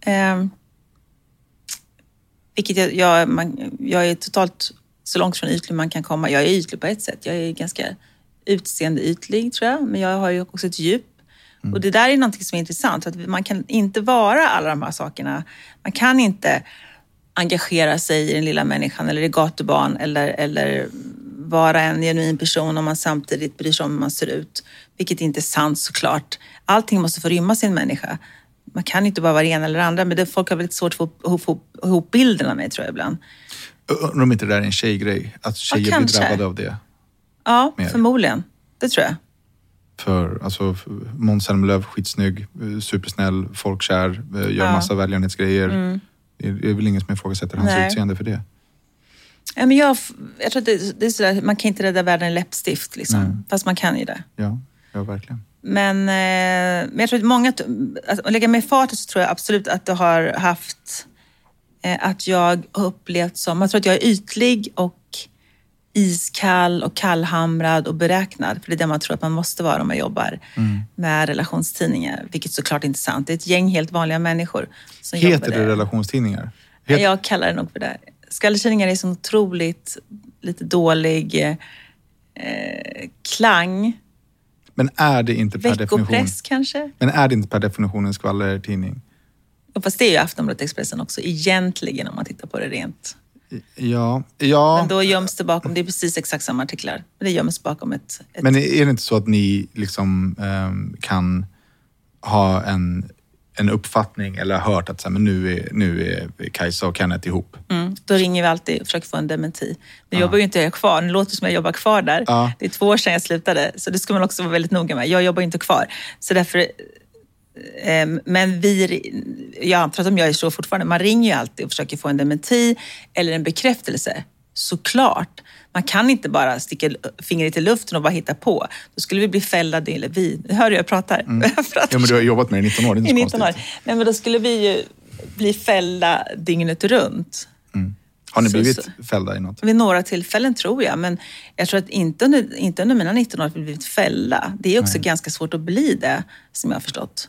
Ehm, vilket jag, jag, man, jag är totalt så långt från ytlig man kan komma. Jag är ytlig på ett sätt. Jag är ganska utseendeytlig tror jag, men jag har ju också ett djup. Och det där är någonting som är intressant, för att man kan inte vara alla de här sakerna. Man kan inte engagera sig i den lilla människan eller i gatubarn eller, eller vara en genuin person om man samtidigt bryr sig om hur man ser ut. Vilket inte är sant såklart. Allting måste få rymmas i en människa. Man kan inte bara vara det ena eller det andra, men det, folk har väldigt svårt att få ihop, bilden av mig tror jag ibland. Undrar om inte det där är en tjejgrej? Att tjejer blir kanske. drabbade av det? Ja, Mer. förmodligen. Det tror jag. För alltså, Måns Zelmerlöw, skitsnygg, eh, supersnäll, folkkär, eh, gör Ja. Mm. massa välgörenhetsgrejer. Är det är väl ingen som ifrågasätter hans Nej. utseende för det. Ja, men jag, jag tror att det, det är sådär, man kan inte rädda världen i läppstift, liksom. Nej. fast man kan ju det. Ja, ja verkligen. Men, eh, men jag tror att många, alltså, att lägga mig i farten så tror jag absolut att det har haft, eh, att jag har upplevt som, jag tror att jag är ytlig och iskall och kallhamrad och beräknad. För det är det man tror att man måste vara om man jobbar med relationstidningar. Vilket såklart inte är sant. Det är ett gäng helt vanliga människor som jobbar Heter det där. relationstidningar? Heter, Jag kallar det nog för det. Skvallertidningar är så otroligt lite dålig eh, klang. Men är det inte per definition... Veckopress kanske? Men är det inte per definition en skvallertidning? Och Fast det är ju Aftonbladet Expressen också egentligen om man tittar på det rent. Ja, ja. Men då göms det bakom, det är precis exakt samma artiklar. Men det göms bakom ett... ett Men är det inte så att ni liksom ehm, kan ha en, en uppfattning eller hört att så här, men nu, är, nu är Kajsa och Kenneth ihop? mm, då ringer vi alltid och försöker få en dementi. Nu jobbar ju inte jag kvar, nu låter det som jag jobbar kvar där. Ja. Det är två år sedan jag slutade, så det ska man också vara väldigt noga med. Jag jobbar inte kvar. Så därför... eh, Men vi, jag antar att de gör så fortfarande. Man ringer ju alltid och försöker få en dementi eller en bekräftelse. Såklart. Man kan inte bara sticka fingret i luften och bara hitta på. Då skulle vi bli fällda, eller vi. Hör du jag pratar? [laughs] Jag pratar Ja, men du har jobbat med det i 19 år, det är inte så 19 år. Nej, men då skulle vi ju bli fällda dygnet runt. Har ni blivit så- fällda i något? Vid några tillfällen tror jag, men jag tror att inte under, inte under mina 19 år har vi blivit fällda. Det är också ganska svårt att bli det, som jag har förstått.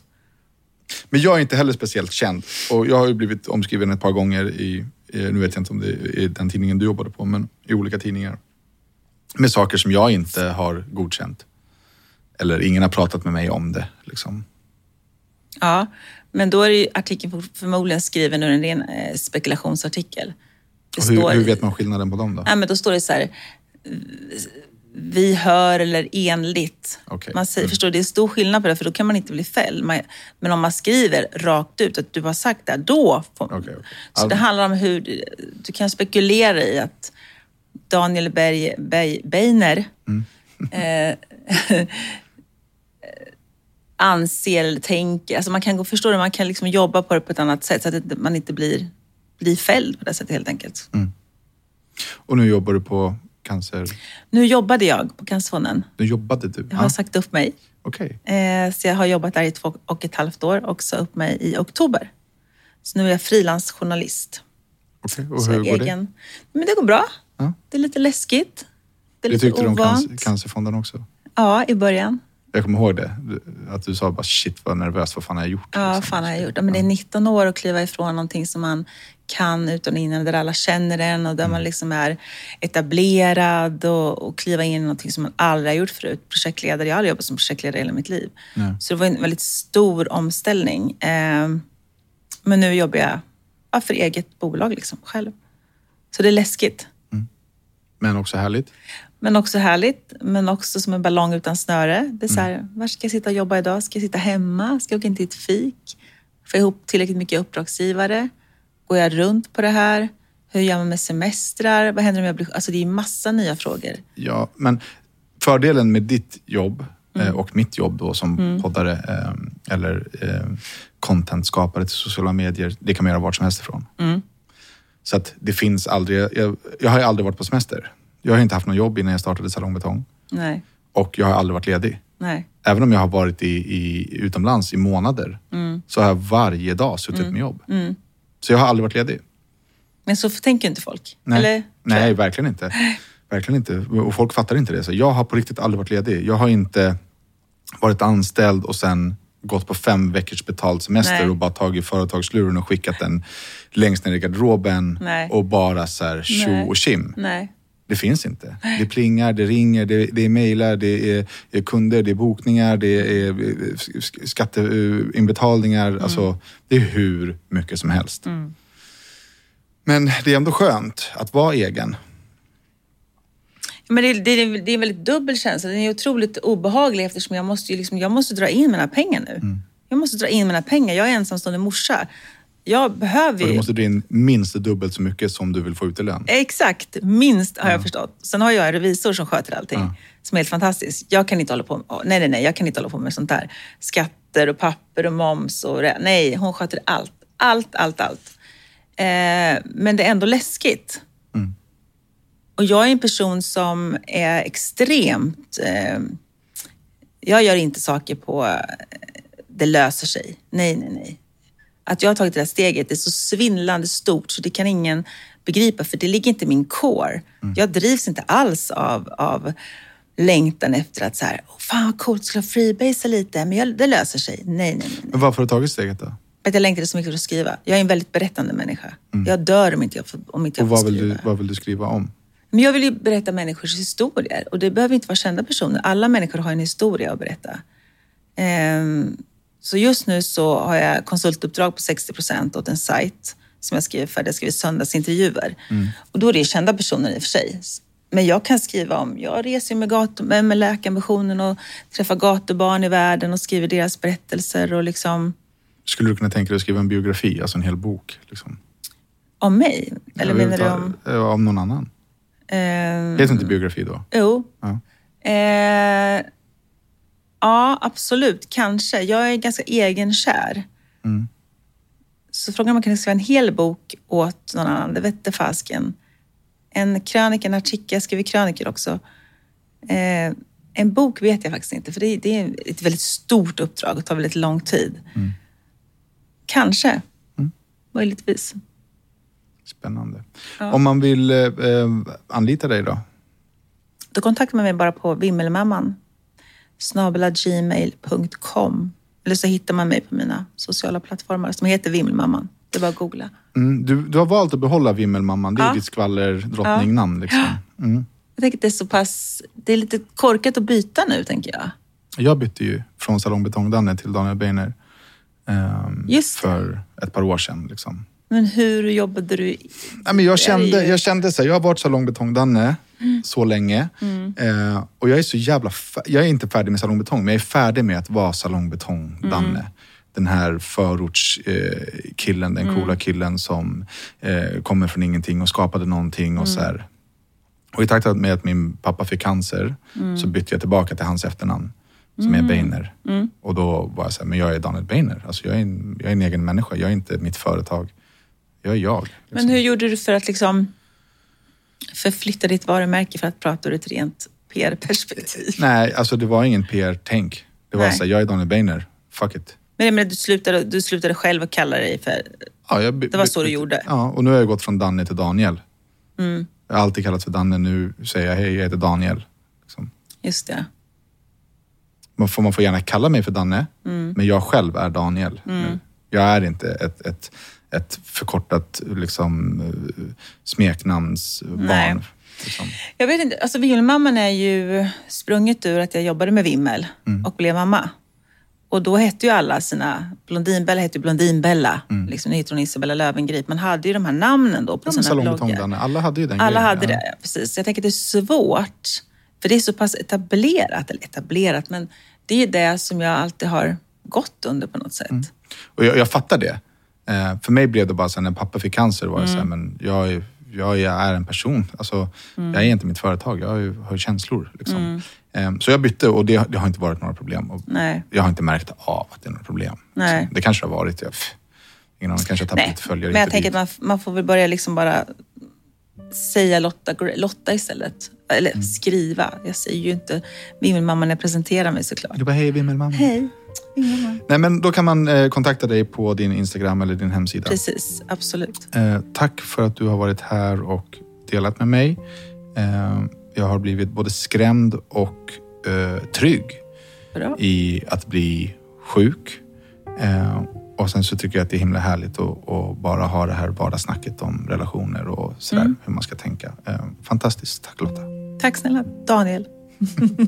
Men jag är inte heller speciellt känd och jag har ju blivit omskriven ett par gånger i nu vet jag inte om det är den tidningen du jobbade på, men i olika tidningar. Med saker som jag inte har godkänt. Eller ingen har pratat med mig om det. Liksom. Ja, men då är ju artikeln förmodligen skriven ur en ren eh, spekulationsartikel. Hur, hur vet man skillnaden på dem då? Nej, men då står det så här, vi hör eller enligt. Okej. Man säger, Förstår du, det är stor skillnad på det, för då kan man inte bli fälld. Man, men om man skriver rakt ut att du har sagt det, då får man. Okej, okej. Så det handlar om hur du, kan spekulera i att Daniel Berg, Berg, Beiner Mm. eh, [laughs] anser eller tänker. Alltså man kan gå, förstår du, man kan liksom jobba på det på ett annat sätt så att det- man inte blir, blir fälld på det sättet helt enkelt. Och nu jobbar du på cancer... Nu jobbade jag på Cancerfonden. Nu jobbade du? Jag har sagt upp mig. Okej. Eh, så jag har jobbat där i två och ett halvt år och sa upp mig i oktober. Så nu är jag frilansjournalist. Okej. Och Så hur går det? egen... Men det går bra. Ja. Det är lite läskigt. Det är Det lite tyckte du om ovant. cancer, Cancerfonden också? Ja, i början. Jag kommer ihåg det. Att du sa bara shit vad nervös, vad fan har jag gjort? Ja, vad liksom. fan har jag gjort? Ja, men det är 19 år att kliva ifrån någonting som man kan utan och innan, där alla känner en och där Mm. man liksom är etablerad och, och kliva in i någonting som man aldrig har gjort förut. Projektledare, jag har aldrig jobbat som projektledare i hela mitt liv. Så det var en väldigt stor omställning. Eh, men nu jobbar jag ja, för eget bolag liksom, själv. Så det är läskigt. Men också härligt. Men också härligt, men också som en ballong utan snöre. Det är så här, Mm. var ska jag sitta och jobba idag? Ska jag sitta hemma? Ska jag åka in till ett fik? Jag ihop tillräckligt mycket uppdragsgivare? Går jag runt på det här? Hur gör man med semestrar? Vad händer om jag blir... Alltså det är massa nya frågor. Ja, men fördelen med ditt jobb Mm. eh, och mitt jobb då som poddare eh, eller eh, contentskapare till sociala medier, det kan man göra vart som helst ifrån. Mm. Så att det finns aldrig, jag, jag har ju aldrig varit på semester. Jag har inte haft något jobb innan jag startade Salong Betong Nej, och jag har aldrig varit ledig. nej. Även om jag har varit i, i, utomlands i månader Mm. så har jag varje dag suttit med jobb. Så jag har aldrig varit ledig. Men så tänker inte folk. Nej, Eller? Nej verkligen inte. Verkligen inte. Och folk fattar inte det. Så jag har på riktigt aldrig varit ledig. Jag har inte varit anställd och sen gått på fem veckors betald semester Nej. och bara tagit företagsluren och skickat den längst ner i garderoben Nej. och bara så här tjo och tjim. Nej. Det finns inte. Det plingar, det ringer, det, det är mejlar, det är, är kunder, det är bokningar, det är eh, sk- skatteinbetalningar. Mm. Alltså, det är hur mycket som helst. Men det är ändå skönt att vara egen. Men det, det, det är en väldigt dubbel känsla. Den är otroligt obehaglig eftersom jag måste, ju liksom, jag måste dra in mina pengar nu. Mm. Jag måste dra in mina pengar. Jag är ensamstående morsa. Jag behöver Och du ju... måste dra in minst dubbelt så mycket som du vill få ut i lön. Exakt, minst har jag förstått. Sen har jag en revisor som sköter allting. Ja. Som är helt fantastisk. Jag kan inte hålla på med, nej, nej, nej, jag kan inte hålla på med sånt där. Skatter och papper och moms och. Nej, hon sköter allt. Allt, allt, allt. Eh, men det är ändå läskigt. Och jag är en person som är extremt... Eh, jag gör inte saker på eh, det löser sig. Nej, nej, nej. Att jag har tagit det här steget är så svindlande stort så det kan ingen begripa för det ligger inte i min core. Jag drivs inte alls av, av längtan efter att så här, oh, fan vad coolt, skulle freebasea lite, men jag, det löser sig. Nej, nej, nej. Men varför har du tagit steget då? Att jag längtade så mycket för att skriva. Jag är en väldigt berättande människa. Jag dör om inte jag får, om inte jag Och vad vill, skriva. du, vad vill du skriva om? Men jag vill ju berätta människors historier och det behöver inte vara kända personer. Alla människor har en historia att berätta. Ehm, så just nu så har jag konsultuppdrag på 60 procent åt en sajt som jag skriver för. Jag skriver söndagsintervjuer. Och då är det kända personer i och för sig. Men jag kan skriva om, jag reser med, gatu, med läkarambitionen och träffar gatubarn i världen och skriver deras berättelser och liksom Skulle du kunna tänka dig att skriva en biografi, alltså en hel bok? Liksom? om mig. Eller menar du om... Om någon annan? ehm, Heter inte biografi då? Jo. Ja. Eh, ja, absolut. Kanske. Jag är ganska egenkär. Mm. Så frågan om man kan skriva en hel bok åt någon annan, det vette fasken. En krönika, en artikel, jag skriver krönikor också. Eh, en bok vet jag faktiskt inte, för det, det är ett väldigt stort uppdrag och tar väldigt lång tid. Mm. Kanske. Möjligtvis. Spännande. Om man vill eh, eh, anlita dig då? Då kontaktar man mig bara på vimmelmamman snabelagmail.com eller så hittar man mig på mina sociala plattformar som heter Vimmelmamman. Det är bara att googla. Mm, du, du har valt att behålla Vimmelmamman. Det är Ja. ditt skvallerdrottningnamn. Liksom. Mm. Jag tänker att det är så pass... Det är lite korkat att byta nu, tänker jag. Jag bytte ju från Salong Betong-Danne till Daniel Beiner det. för ett par år sedan. Liksom. Men hur jobbade du? Nej, men jag, kände, jag kände så här, jag har varit Salong Betong-Danne så länge. Mm. Eh, och jag är så jävla... Jag är inte färdig med Salong Betong, men jag är färdig med att vara Salong Betong-Danne. Mm. Den här förortskillen, eh, den Mm. coola killen som eh, kommer från ingenting och skapade någonting. Och, så Mm. här. och i takt med att min pappa fick cancer Mm. så bytte jag tillbaka till hans efternamn som är Beiner. Mm. Och då var jag så här, men jag är Daniel Beiner. Alltså jag, är en, jag är en egen människa, jag är inte mitt företag. Jag är jag. liksom. Men hur gjorde du för att liksom förflytta ditt varumärke för att prata ur ett rent PR-perspektiv? Nej, alltså det var ingen PR-tänk. Det var Nej. så här, jag är Daniel Beiner. Fuck it. Men menar, du slutade, du slutade själv att kalla dig för... Ja, jag, Det var så du gjorde? Ja, och nu har jag gått från Danne till Daniel. Mm. Jag har alltid kallats för Danne, nu säger jag hej, jag heter Daniel. Liksom. Just det. Man, får, man får gärna kalla mig för Danne, Mm. men jag själv är Daniel. nu. Jag är inte ett, ett, ett förkortat liksom, eh, smeknamnsbarn. Nej. Liksom. Jag vet inte, alltså Vimmelmamman är ju sprunget ur att jag jobbade med Vimmel och blev mamma. Och då hette ju alla sina, Blondinbella hette ju Blondinbella, liksom, nu heter hon Isabella Löwengrip. Man hade ju de här namnen då på Ja, sina bloggar. Alla hade ju den Alla grejen. hade ja. det, precis. Jag tänker att det är svårt, för det är så pass etablerat, eller etablerat, men det är det som jag alltid har gått under på något sätt. Mm. Och jag, jag fattar det. Eh, för mig blev det bara så när pappa fick cancer var jag så här, Mm. men jag är, jag är en person. Alltså, Jag är inte mitt företag, jag har, har känslor. Liksom. Eh, så jag bytte och det, det har inte varit några problem. Och Mm. Nej. Jag har inte märkt av att det är några problem. Nej. Liksom. Det kanske har varit. Jag, pff, ingen aning, kanske har tappat lite följare. men jag tänker att man, man får väl börja liksom bara säga Lotta, Lotta istället. Eller Mm. skriva. Jag säger ju inte min mamma när jag presenterar mig såklart. Du bara, hej Vimmelmamma. Hej, Nej, men då kan man eh, kontakta dig på din Instagram eller din hemsida. Precis, absolut. Eh, tack för att du har varit här och delat med mig. Eh, jag har blivit både skrämd och eh, trygg Bra. i att bli sjuk. Eh, och sen så tycker jag att det är himla härligt att, att bara ha det här vardagssnacket om relationer och sådär, Mm. hur man ska tänka. Eh, fantastiskt. Tack Lotta. Tack snälla Daniel. [laughs]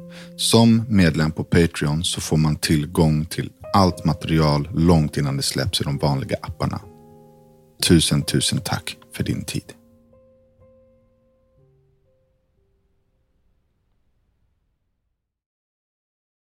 Som medlem på Patreon så får man tillgång till allt material långt innan det släpps i de vanliga apparna. Tusen, tusen tack för din tid.